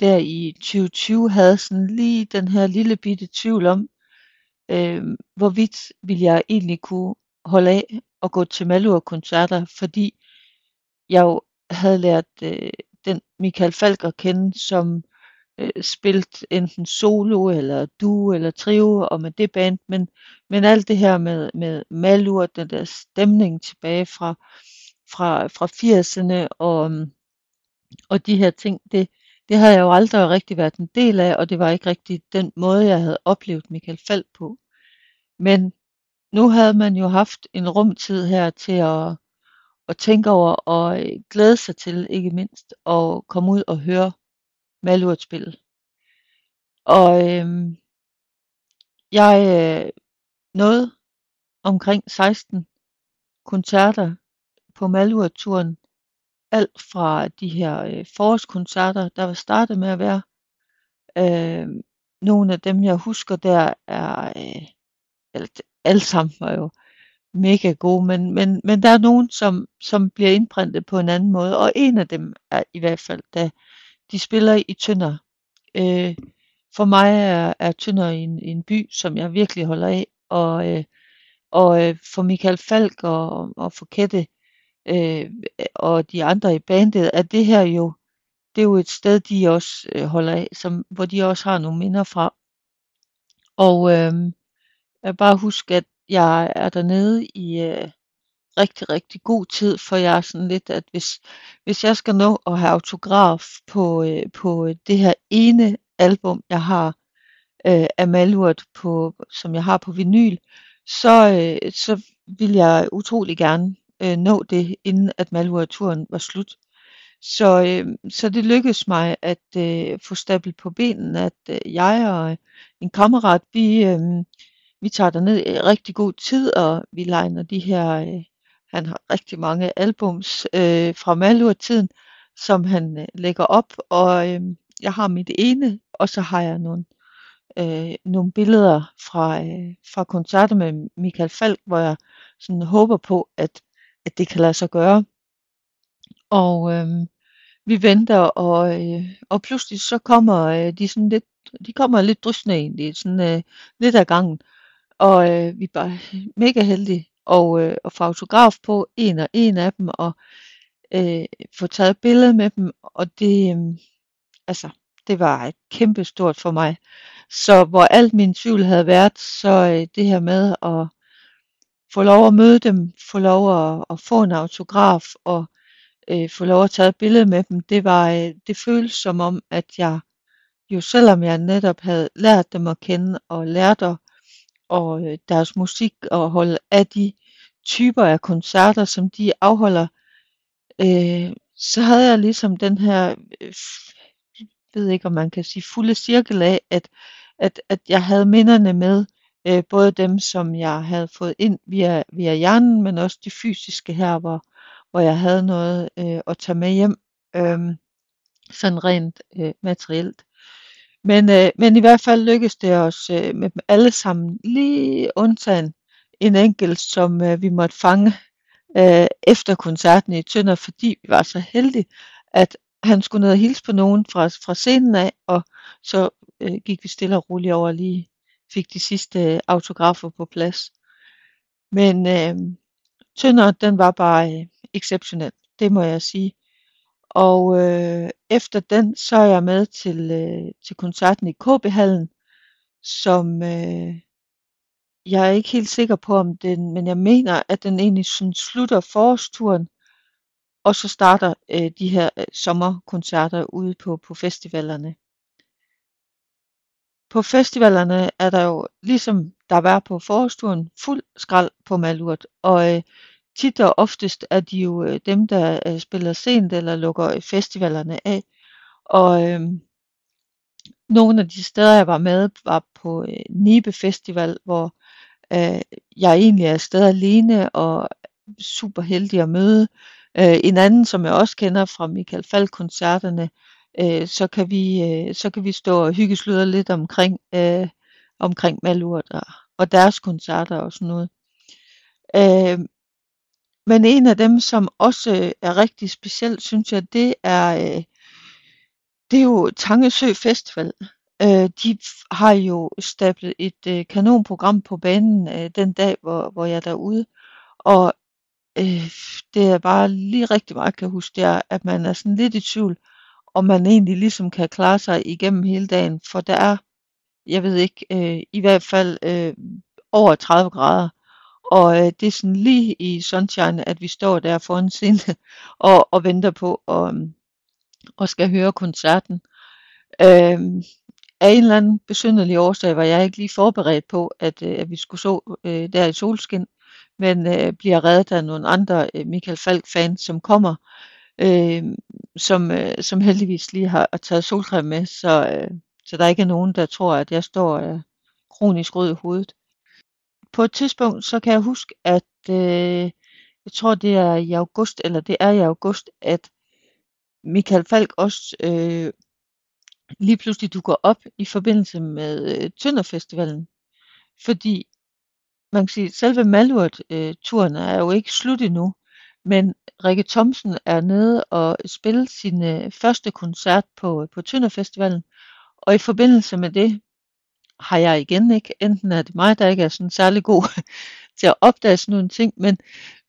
der i 2020 havde sådan lige den her lille bitte tvivl om, øh, hvorvidt ville jeg egentlig kunne holde af og gå til Malur-koncerter, fordi jeg jo havde lært øh, den Michael Falk at kende, som øh, spillet enten solo eller duo eller trio og med det band, men, men alt det her med, med Malur, den der stemning tilbage fra, fra, fra 80'erne og, og de her ting, det, det havde jeg jo aldrig rigtig været en del af, og det var ikke rigtig den måde, jeg havde oplevet Michael Falk på. Men nu havde man jo haft en rumtid her til at, at tænke over og øh, glæde sig til, ikke mindst, at komme ud og høre Malurt spille. Og øhm, jeg øh, nåede omkring 16 koncerter på Malurt-turen. Alt fra de her øh, forårskoncerter, der var startet med at være. Øh, nogle af dem, jeg husker der, er øh, alle sammen var jo mega gode, men, men, men der er nogen, som, som bliver indprintet på en anden måde, og en af dem er i hvert fald, da de spiller i Tønder. Øh, for mig er, er Tønder en, en by, som jeg virkelig holder af, og, øh, og øh, for Michael Falk og, og for Kette øh, og de andre i bandet, at det her jo, det er jo et sted, de også øh, holder af, som, hvor de også har nogle minder fra. Og øh, jeg bare huske, at jeg er dernede i øh, rigtig, rigtig god tid, for jeg er sådan lidt, at hvis, hvis jeg skal nå at have autograf på, øh, på det her ene album, jeg har øh, af Malurt, på, som jeg har på vinyl, så, øh, så vil jeg utrolig gerne øh, nå det, inden at Malurt-turen var slut. Så, øh, så det lykkedes mig at øh, få stablet på benen, at øh, jeg og en kammerat, vi, øh, vi tager derned i rigtig god tid, og vi legner de her, øh, han har rigtig mange albums øh, fra Malur-tiden, som han øh, lægger op, og øh, jeg har mit ene, og så har jeg nogle, øh, nogle billeder fra, øh, fra koncerter med Michael Falk, hvor jeg sådan håber på, at, at det kan lade sig gøre. Og øh, vi venter, og, øh, og pludselig så kommer øh, de sådan lidt, de kommer lidt drysende egentlig, sådan øh, lidt ad gangen. Og øh, vi er bare mega heldige og, øh, og få autograf på en og en af dem, og øh, få taget billede med dem, og det, øh, altså, det var et kæmpe stort for mig. Så hvor alt min tvivl havde været, så øh, det her med at få lov at møde dem, få lov at, at få en autograf og øh, få lov at tage et billede med dem, det var øh, det føles som om, at jeg jo selvom jeg netop havde lært dem at kende og lært at og øh, deres musik og holde af de typer af koncerter, som de afholder, øh, så havde jeg ligesom den her, øh, ved ikke om man kan sige fulde cirkel af, at, at, at jeg havde minderne med, øh, både dem, som jeg havde fået ind via, via hjernen, men også de fysiske her, hvor, hvor jeg havde noget øh, at tage med hjem, øh, sådan rent øh, materielt. Men, øh, men i hvert fald lykkedes det os øh, med dem alle sammen, lige undtagen en enkelt, som øh, vi måtte fange øh, efter koncerten i Tønder, fordi vi var så heldige, at han skulle ned og hilse på nogen fra, fra scenen af, og så øh, gik vi stille og roligt over lige fik de sidste øh, autografer på plads. Men øh, Tønder, den var bare øh, exceptionel, det må jeg sige. Og øh, efter den, så er jeg med til, øh, til koncerten i KB-hallen, som øh, jeg er ikke helt sikker på, om den, men jeg mener, at den egentlig sådan slutter forårsturen, og så starter øh, de her øh, sommerkoncerter ude på, på festivalerne. På festivalerne er der jo, ligesom der var på forårsturen fuld skrald på Malurt, og øh, tit og oftest er de jo øh, dem, der øh, spiller sent eller lukker festivalerne af. Og øh, nogle af de steder, jeg var med, var på øh, Nibe Festival, hvor øh, jeg egentlig er afsted alene og super heldig at møde. Øh, en anden, som jeg også kender fra Michael Falk-koncerterne, øh, så, kan vi, øh, så kan vi stå og hyggesludre lidt omkring, øh, omkring Malurt og, og deres koncerter og sådan noget. Øh, men en af dem, som også øh, er rigtig speciel, synes jeg, det er, øh, det er jo Tangesø Festival. Øh, de har jo stablet et øh, kanonprogram på banen øh, den dag, hvor, hvor jeg er derude. Og øh, det er bare lige rigtig meget, kan huske, det er, at man er sådan lidt i tvivl, om man egentlig ligesom kan klare sig igennem hele dagen. For der er, jeg ved ikke, øh, i hvert fald øh, over 30 grader. Og øh, det er sådan lige i sunshine, at vi står der foran scenen og, og venter på at, og skal høre koncerten. Øh, af en eller anden besynderlig årsag var jeg ikke lige forberedt på, at, øh, at vi skulle så øh, der i solskin, men øh, bliver reddet af nogle andre øh, Michael Falk-fans, som kommer, øh, som, øh, som heldigvis lige har taget solcreme med, så, øh, så der ikke er nogen, der tror, at jeg står øh, kronisk rød i hovedet. På et tidspunkt, så kan jeg huske, at øh, jeg tror, det er i august, eller det er i august, at Michael Falk også øh, lige pludselig dukker op i forbindelse med øh, Tønderfestivalen. Fordi man kan sige, selve Malurt-turen øh, er jo ikke slut endnu, men Rikke Thomsen er nede og spille sin øh, første koncert på, øh, på Tønderfestivalen, og i forbindelse med det har jeg igen ikke, enten er det mig, der ikke er sådan særlig god til at opdage sådan nogle ting, men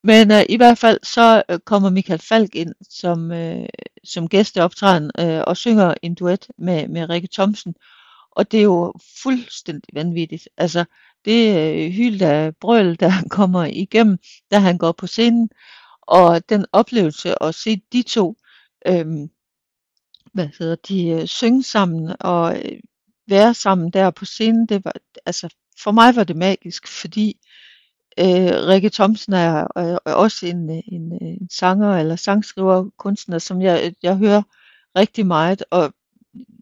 men øh, i hvert fald så øh, kommer Michael Falk ind som, øh, som gæsteoptræden øh, og synger en duet med, med Rikke Thomsen. Og det er jo fuldstændig vanvittigt. Altså det øh, hyld af brøl, der kommer igennem, da han går på scenen. Og den oplevelse at se de to øhm, hvad hedder de, øh, synge sammen og øh, være sammen der på scenen, det var, altså for mig var det magisk, fordi Øh, Rikke Thomsen er, øh, også en, øh, en, øh, en sanger eller sangskriver, kunstner, som jeg, øh, jeg hører rigtig meget, og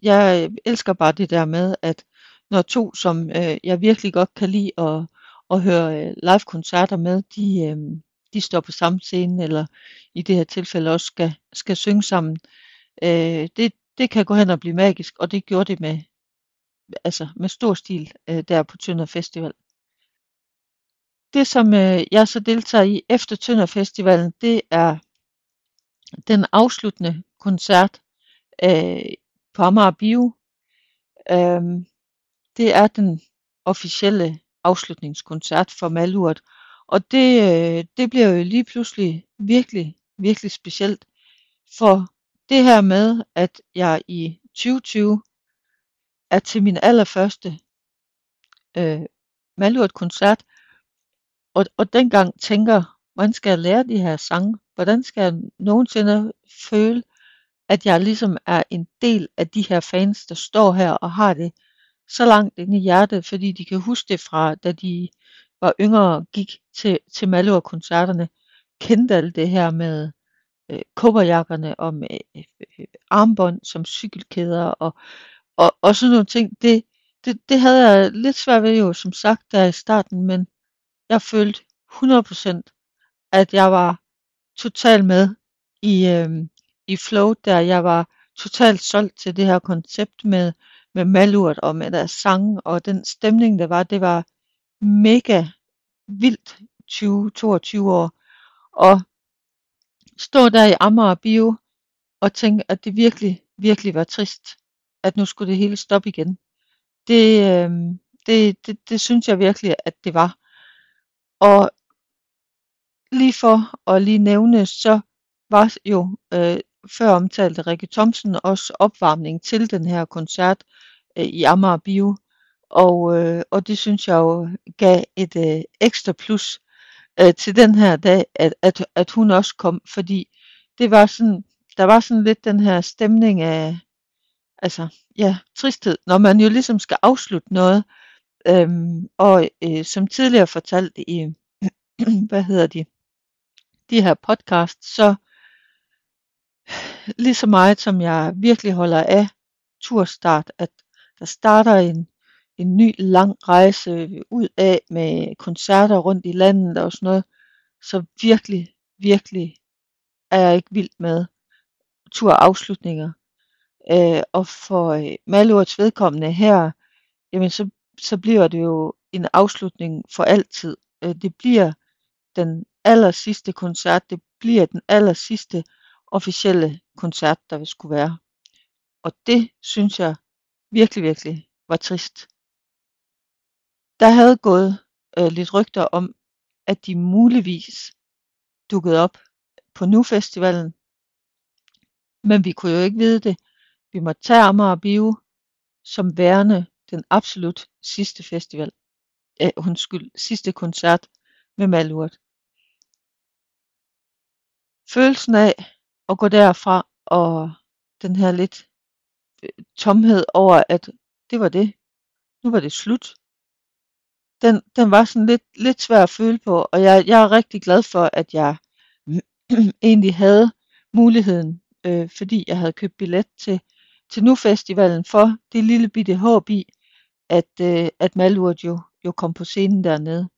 jeg elsker bare det der med, at når to, som øh, jeg virkelig godt kan lide at, at høre øh, live-koncerter med, de, øh, de står på samme scene, eller i det her tilfælde også skal, skal synge sammen. Øh, det, det kan gå hen og blive magisk, og det gjorde det med, altså med stor stil øh, der på Tønder Festival det som øh, jeg så deltager i efter Tønder Festivalen, det er den afsluttende koncert øh, på Amager Bio. Øh, det er den officielle afslutningskoncert for Malurt. Og det, øh, det bliver jo lige pludselig virkelig, virkelig specielt. For det her med, at jeg i 2020 er til min allerførste øh, Malurt-koncert, og, og dengang tænker, hvordan skal jeg lære de her sange? Hvordan skal jeg nogensinde føle, at jeg ligesom er en del af de her fans, der står her og har det så langt inde i hjertet, fordi de kan huske det fra, da de var yngre og gik til, til Malur-koncerterne, kendte alt det her med øh, kobberjakkerne og med øh, armbånd som cykelkæder og, og, og sådan nogle ting. Det, det, det havde jeg lidt svært ved jo, som sagt, der i starten, men jeg følte 100% at jeg var totalt med i, øh, i flow der. Jeg var totalt solgt til det her koncept med, med Malurt og med deres sang og den stemning der var. Det var mega vildt 20-22 år. Og stå der i Amager Bio og tænke, at det virkelig, virkelig var trist, at nu skulle det hele stoppe igen. Det, øh, det, det, det synes jeg virkelig, at det var. Og lige for at lige nævne, så var jo øh, før omtalte Rikke Thomsen også opvarmning til den her koncert øh, i Amager Bio. Og, øh, og det synes jeg jo gav et øh, ekstra plus øh, til den her dag, at, at, at hun også kom, fordi det var sådan, der var sådan lidt den her stemning af, altså ja, tristhed, når man jo ligesom skal afslutte noget, Øhm, og øh, som tidligere fortalt i, hvad hedder de, de her podcast, så lige så meget som jeg virkelig holder af turstart, at der starter en, en ny lang rejse ud af med koncerter rundt i landet og sådan noget, så virkelig, virkelig er jeg ikke vild med turafslutninger. Øh, og for øh, Malurts vedkommende her, jamen så, så bliver det jo en afslutning for altid. Øh, det bliver den aller sidste koncert, det bliver den aller sidste officielle koncert, der vil skulle være. Og det synes jeg virkelig, virkelig var trist. Der havde gået øh, lidt rygter om, at de muligvis dukkede op på Nu-festivalen, men vi kunne jo ikke vide det. Vi måtte tage Amager Bio som værende den absolut sidste festival, øh, undskyld, sidste koncert med Malurt. Følelsen af at gå derfra og den her lidt øh, tomhed over, at det var det. Nu var det slut. Den, den var sådan lidt, lidt svær at føle på, og jeg, jeg er rigtig glad for, at jeg egentlig havde muligheden, øh, fordi jeg havde købt billet til, til Nu-festivalen for det lille bitte håb i, at, øh, at Malurt jo, jo kom på scenen dernede.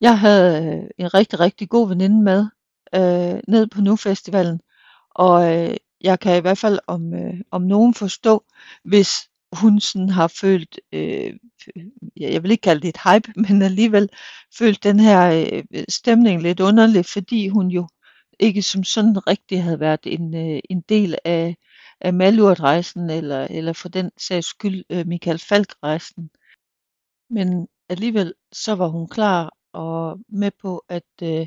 Jeg havde øh, en rigtig, rigtig god veninde med øh, ned på Nu-festivalen, og øh, jeg kan i hvert fald om, øh, om nogen forstå, hvis hun sådan har følt, øh, jeg vil ikke kalde det et hype, men alligevel følt den her øh, stemning lidt underlig, fordi hun jo ikke som sådan rigtig havde været en, øh, en del af, af Malurt-rejsen, eller, eller for den sags skyld øh, Michael Falk-rejsen. Men alligevel så var hun klar og med på, at øh,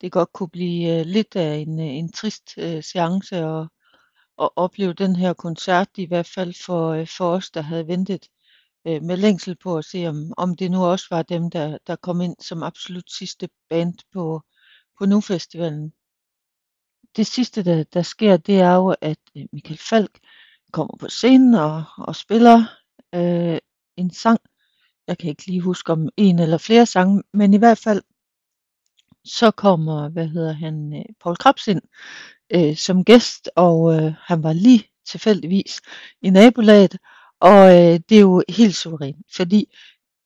det godt kunne blive øh, lidt af en, øh, en trist øh, seance og at opleve den her koncert, i hvert fald for, øh, for os, der havde ventet øh, med længsel på at se, om, om det nu også var dem, der, der kom ind som absolut sidste band på, på Nu-festivalen. Det sidste, der, der sker, det er jo, at øh, Michael Falk kommer på scenen og, og spiller øh, en sang. Jeg kan ikke lige huske om en eller flere sange, men i hvert fald så kommer, hvad hedder han, øh, Paul Krabs ind øh, som gæst, og øh, han var lige tilfældigvis i nabolaget, og øh, det er jo helt suverænt, fordi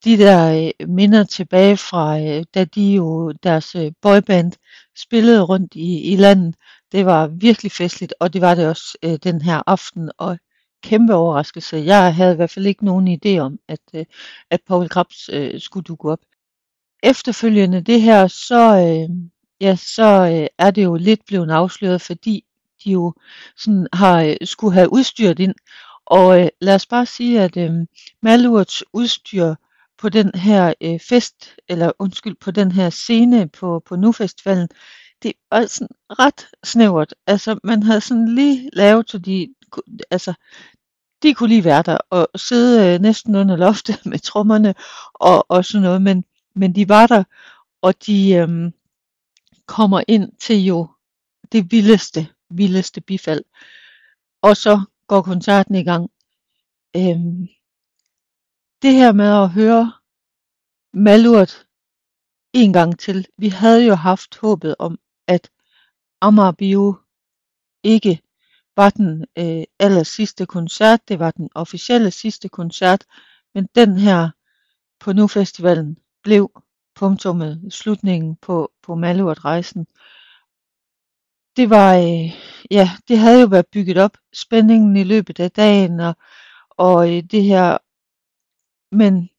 de der øh, minder tilbage fra, øh, da de jo deres øh, boyband spillede rundt i, i landet, det var virkelig festligt, og det var det også øh, den her aften, og kæmpe overraskelse. Jeg havde i hvert fald ikke nogen idé om, at, øh, at Paul Krabs øh, skulle dukke op. Efterfølgende det her, så, øh, ja, så øh, er det jo lidt blevet afsløret, fordi de jo sådan har øh, skulle have udstyret ind. Og øh, lad os bare sige, at øh, Malurts udstyr på den her øh, fest, eller undskyld, på den her scene på, på Nu-festivalen, det var sådan ret snævert. Altså, man havde sådan lige lavet, så de, altså, de kunne lige være der og sidde øh, næsten under loftet med trommerne og, og sådan noget, men, men de var der, og de øh, kommer ind til jo det vildeste, vildeste bifald. Og så går koncerten i gang. Øhm, det her med at høre Malurt en gang til. Vi havde jo haft håbet om, at Amager Bio ikke var den øh, aller sidste koncert. Det var den officielle sidste koncert. Men den her på Nu Festivalen blev punktummet, slutningen på, på Malurt-rejsen. Det var, øh, ja, det havde jo været bygget op, spændingen i løbet af dagen, og, og øh, det her, men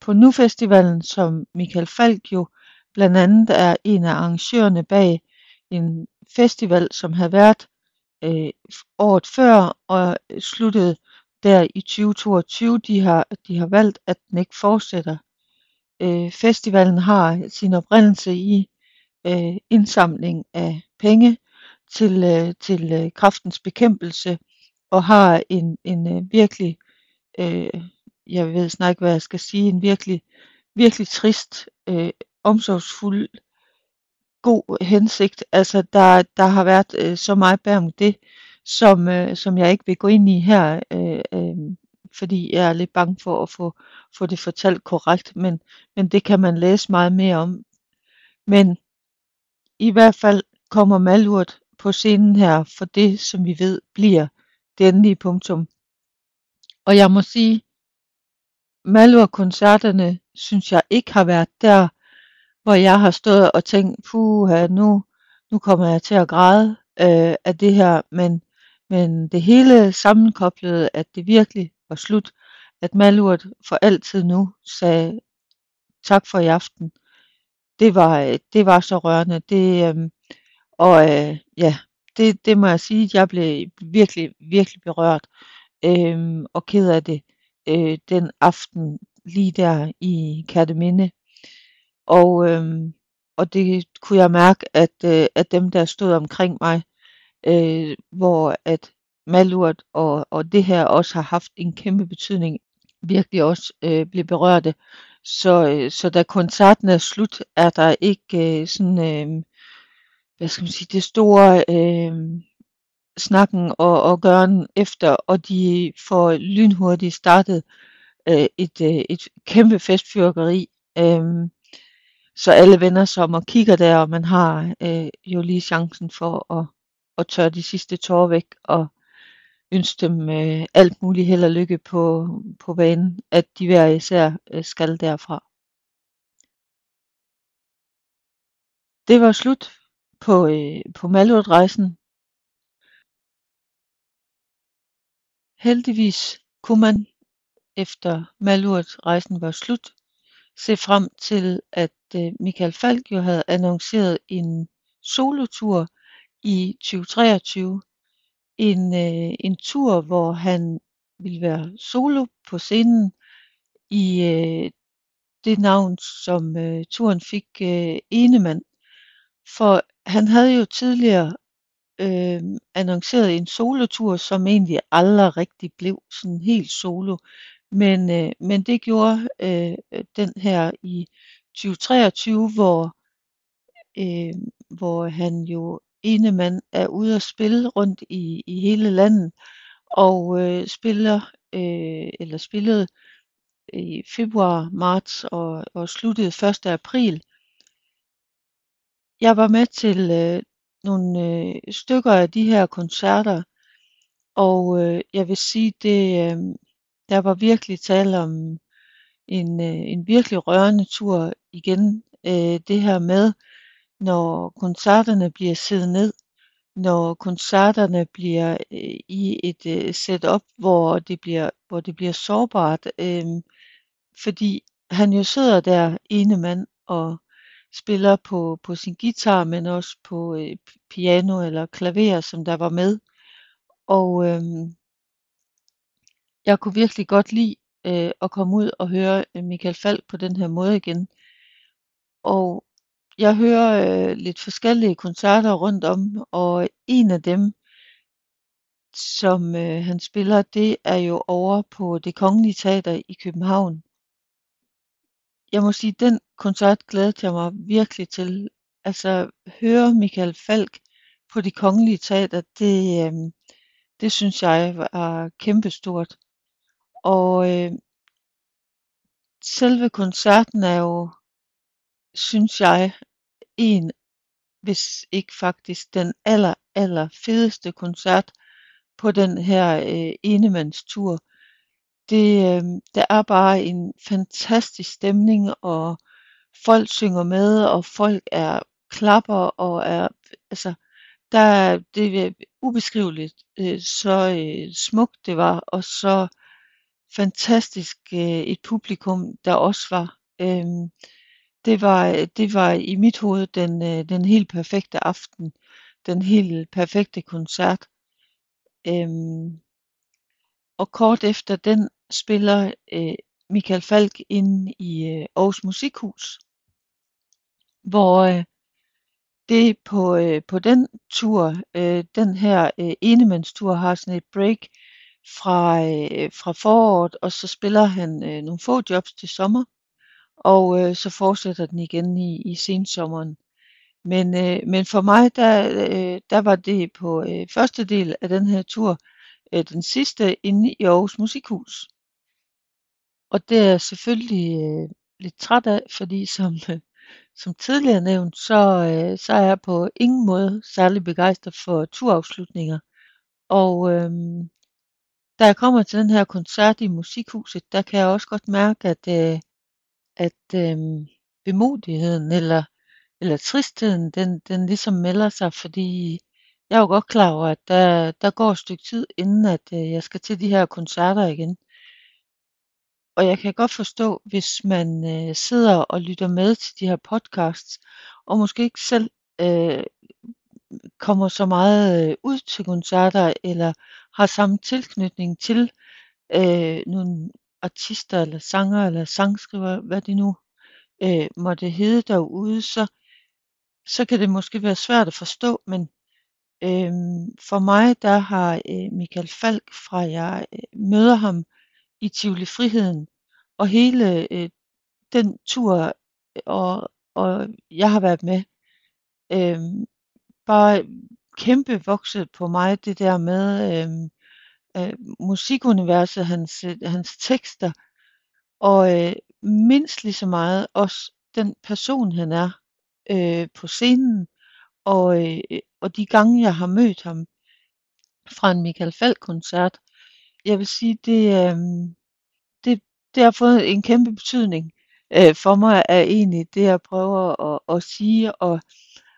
på Nu-festivalen, som Michael Falk jo blandt andet er en af arrangørerne bag en festival, som havde været øh, året før og øh, sluttede der i 2022. De har, de har valgt, at den ikke fortsætter. Øh, festivalen har sin oprindelse i øh, indsamling af penge til, øh, til øh, kraftens bekæmpelse og har en, en øh, virkelig, øh, jeg ved snart ikke, hvad jeg skal sige, en virkelig, virkelig trist, øh, omsorgsfuld, god hensigt. Altså, der, der har været øh, så meget bag om det, som, øh, som jeg ikke vil gå ind i her, øh, øh, fordi jeg er lidt bange for at få, få det fortalt korrekt, men, men det kan man læse meget mere om. Men i hvert fald kommer Malurt på scenen her for det, som vi ved bliver det endelige punktum. Og jeg må sige, Malurt-koncerterne synes jeg ikke har været der, hvor jeg har stået og tænkt, puha, nu, nu kommer jeg til at græde øh, af det her, men, men det hele sammenkoblede, at det virkelig var slut, at Malurt for altid nu sagde tak for i aften. Det var, øh, det var så rørende. Det, øh, og øh, ja, det, det må jeg sige, jeg blev virkelig, virkelig berørt øh, og ked af det øh, den aften lige der i Kærteminde. Og, øh, og det kunne jeg mærke, at, øh, at dem der stod omkring mig, øh, hvor at Malurt og, og det her også har haft en kæmpe betydning, virkelig også øh, blev berørte. Så, øh, så da koncerten er slut, er der ikke øh, sådan, øh, hvad skal man sige, det store øh, snakken og, og gøren efter, og de får lynhurtigt startet øh, et, øh, et kæmpe festfyrkeri. Øh, så alle vender sig om og kigger der, og man har øh, jo lige chancen for at, at tørre de sidste tårer væk og ønske dem øh, alt muligt held og lykke på, på banen, at de hver især øh, skal derfra. Det var slut på, øh, på Malurt-rejsen. Heldigvis kunne man, efter Malurt-rejsen var slut, se frem til, at øh, Michael Falk jo havde annonceret en solotur i 2023. En, øh, en tur, hvor han ville være solo på scenen i øh, det navn, som øh, turen fik øh, Enemann. For han havde jo tidligere øh, annonceret en solotur, som egentlig aldrig rigtig blev sådan helt solo. Men, øh, men det gjorde øh, den her i 2023, hvor, øh, hvor han jo ene mand er ude at spille rundt i, i hele landet og øh, spiller øh, eller spillede i februar, marts og, og sluttede 1. april. Jeg var med til øh, nogle øh, stykker af de her koncerter, og øh, jeg vil sige, det, øh, der var virkelig tale om en, øh, en virkelig rørende tur igen. Øh, det her med, når koncerterne bliver siddet ned, når koncerterne bliver øh, i et øh, setup, hvor det bliver, hvor det bliver sårbart, øh, fordi han jo sidder der ene mand og spiller på, på sin guitar, men også på øh, piano eller klaver, som der var med. Og øh, jeg kunne virkelig godt lide øh, at komme ud og høre øh, Michael Falk på den her måde igen. Og jeg hører øh, lidt forskellige koncerter rundt om, og en af dem, som øh, han spiller, det er jo over på Det Kongelige Teater i København. Jeg må sige, den koncert glædede jeg mig virkelig til. Altså, høre Michael Falk på Det Kongelige Teater, det, øh, det synes jeg var kæmpestort. Og øh, selve koncerten er jo, synes jeg, en, hvis ikke faktisk den aller, aller fedeste koncert på den her øh, enemandstur. Det, øh, der er bare en fantastisk stemning, og folk synger med, og folk er klapper, og er, altså, der, det er øh, ubeskriveligt, øh, så øh, smukt det var, og så fantastisk øh, et publikum, der også var. Øh, det var det var i mit hoved den, øh, den helt perfekte aften, den helt perfekte koncert. Øhm, og kort efter den spiller øh, Michael Falk ind i øh, Aarhus Musikhus, hvor øh, det på, øh, på den tur, øh, den her øh, enemandstur, har sådan et break fra, øh, fra foråret, og så spiller han øh, nogle få jobs til sommer, og øh, så fortsætter den igen i, i sensommeren. Men, øh, men for mig, der, øh, der var det på øh, første del af den her tur, øh, den sidste inde i Aarhus Musikhus. Og det er jeg selvfølgelig øh, lidt træt af, fordi som, øh, som tidligere nævnt, så, øh, så er jeg på ingen måde særlig begejstret for turafslutninger. Og øh, da jeg kommer til den her koncert i Musikhuset, der kan jeg også godt mærke, at, øh, at øh, vemodigheden eller, eller tristheden, den, den ligesom melder sig, fordi jeg er jo godt klar over, at der, der går et stykke tid, inden at øh, jeg skal til de her koncerter igen. Og jeg kan godt forstå, hvis man øh, sidder og lytter med til de her podcasts, og måske ikke selv øh, kommer så meget øh, ud til koncerter, eller har samme tilknytning til øh, nogle artister, eller sanger, eller sangskriver, hvad det nu øh, måtte hedde derude, så, så kan det måske være svært at forstå, men øh, for mig, der har øh, Michael Falk, fra jeg øh, møder ham i Tivoli Friheden, og hele øh, den tur, og, og jeg har været med, øh, bare kæmpe vokset på mig, det der med øh, øh, musikuniverset, hans, hans tekster, og øh, mindst lige så meget også den person, han er øh, på scenen, og, øh, og de gange, jeg har mødt ham fra en Michael Falk-koncert, jeg vil sige, det, øh, det, det har fået en kæmpe betydning øh, for mig, er egentlig det, jeg prøver at, at sige, og,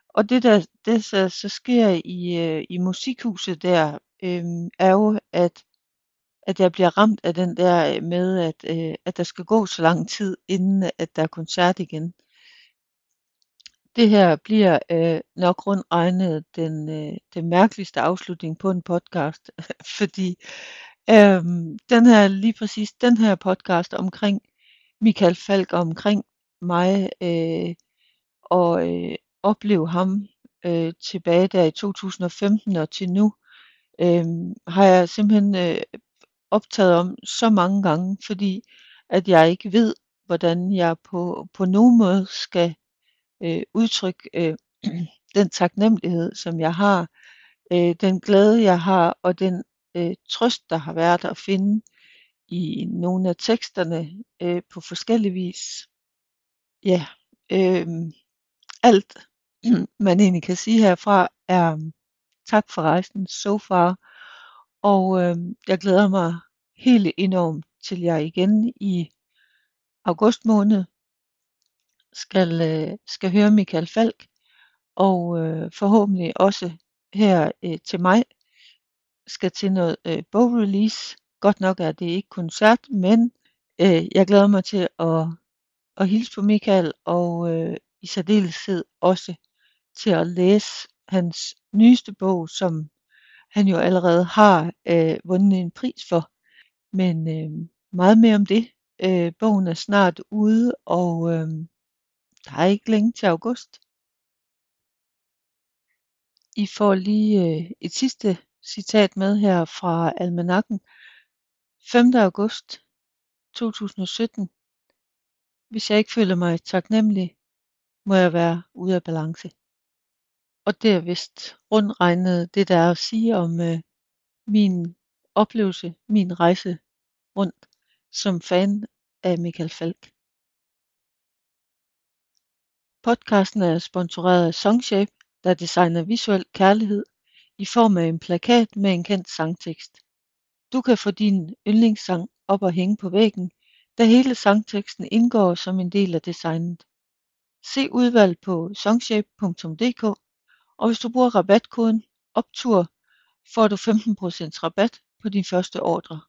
og det, der det, så, så sker i, øh, i musikhuset der, øh, er jo, at at jeg bliver ramt af den der øh, med, at, øh, at der skal gå så lang tid, inden øh, at der er koncert igen. Det her bliver øh, nok rundt regnet den, øh, den mærkeligste afslutning på en podcast, fordi øh, den her lige præcis den her podcast omkring Michael Falk og omkring mig øh, og øh, opleve ham øh, tilbage der i 2015 og til nu, øh, har jeg simpelthen øh, optaget om så mange gange, fordi at jeg ikke ved, hvordan jeg på, på nogen måde skal øh, udtrykke øh, den taknemmelighed, som jeg har, øh, den glæde, jeg har, og den øh, trøst, der har været at finde i nogle af teksterne øh, på forskellig vis. Ja, øh, alt man egentlig kan sige herfra er tak for rejsen so far, og øh, jeg glæder mig helt enormt til jeg igen i august måned skal, øh, skal høre Michael Falk, og øh, forhåbentlig også her øh, til mig skal til noget øh, bogrelease. Godt nok er det ikke koncert, men øh, jeg glæder mig til at, at hilse på Michael, og øh, i særdeleshed også til at læse hans nyeste bog, som han jo allerede har øh, vundet en pris for. Men øh, meget mere om det. Øh, bogen er snart ude, og øh, der er ikke længe til august. I får lige øh, et sidste citat med her fra almanakken. 5. august 2017. Hvis jeg ikke føler mig taknemmelig, må jeg være ude af balance. Og det er vist rundt regnet det, der er at sige om øh, min oplevelse, min rejse rundt som fan af Michael Falk. Podcasten er sponsoreret af Songshape, der designer visuel kærlighed i form af en plakat med en kendt sangtekst. Du kan få din yndlingssang op og hænge på væggen, da hele sangteksten indgår som en del af designet. Se udvalg på songshape.dk, og hvis du bruger rabatkoden OPTUR, får du 15% rabat på din første ordre.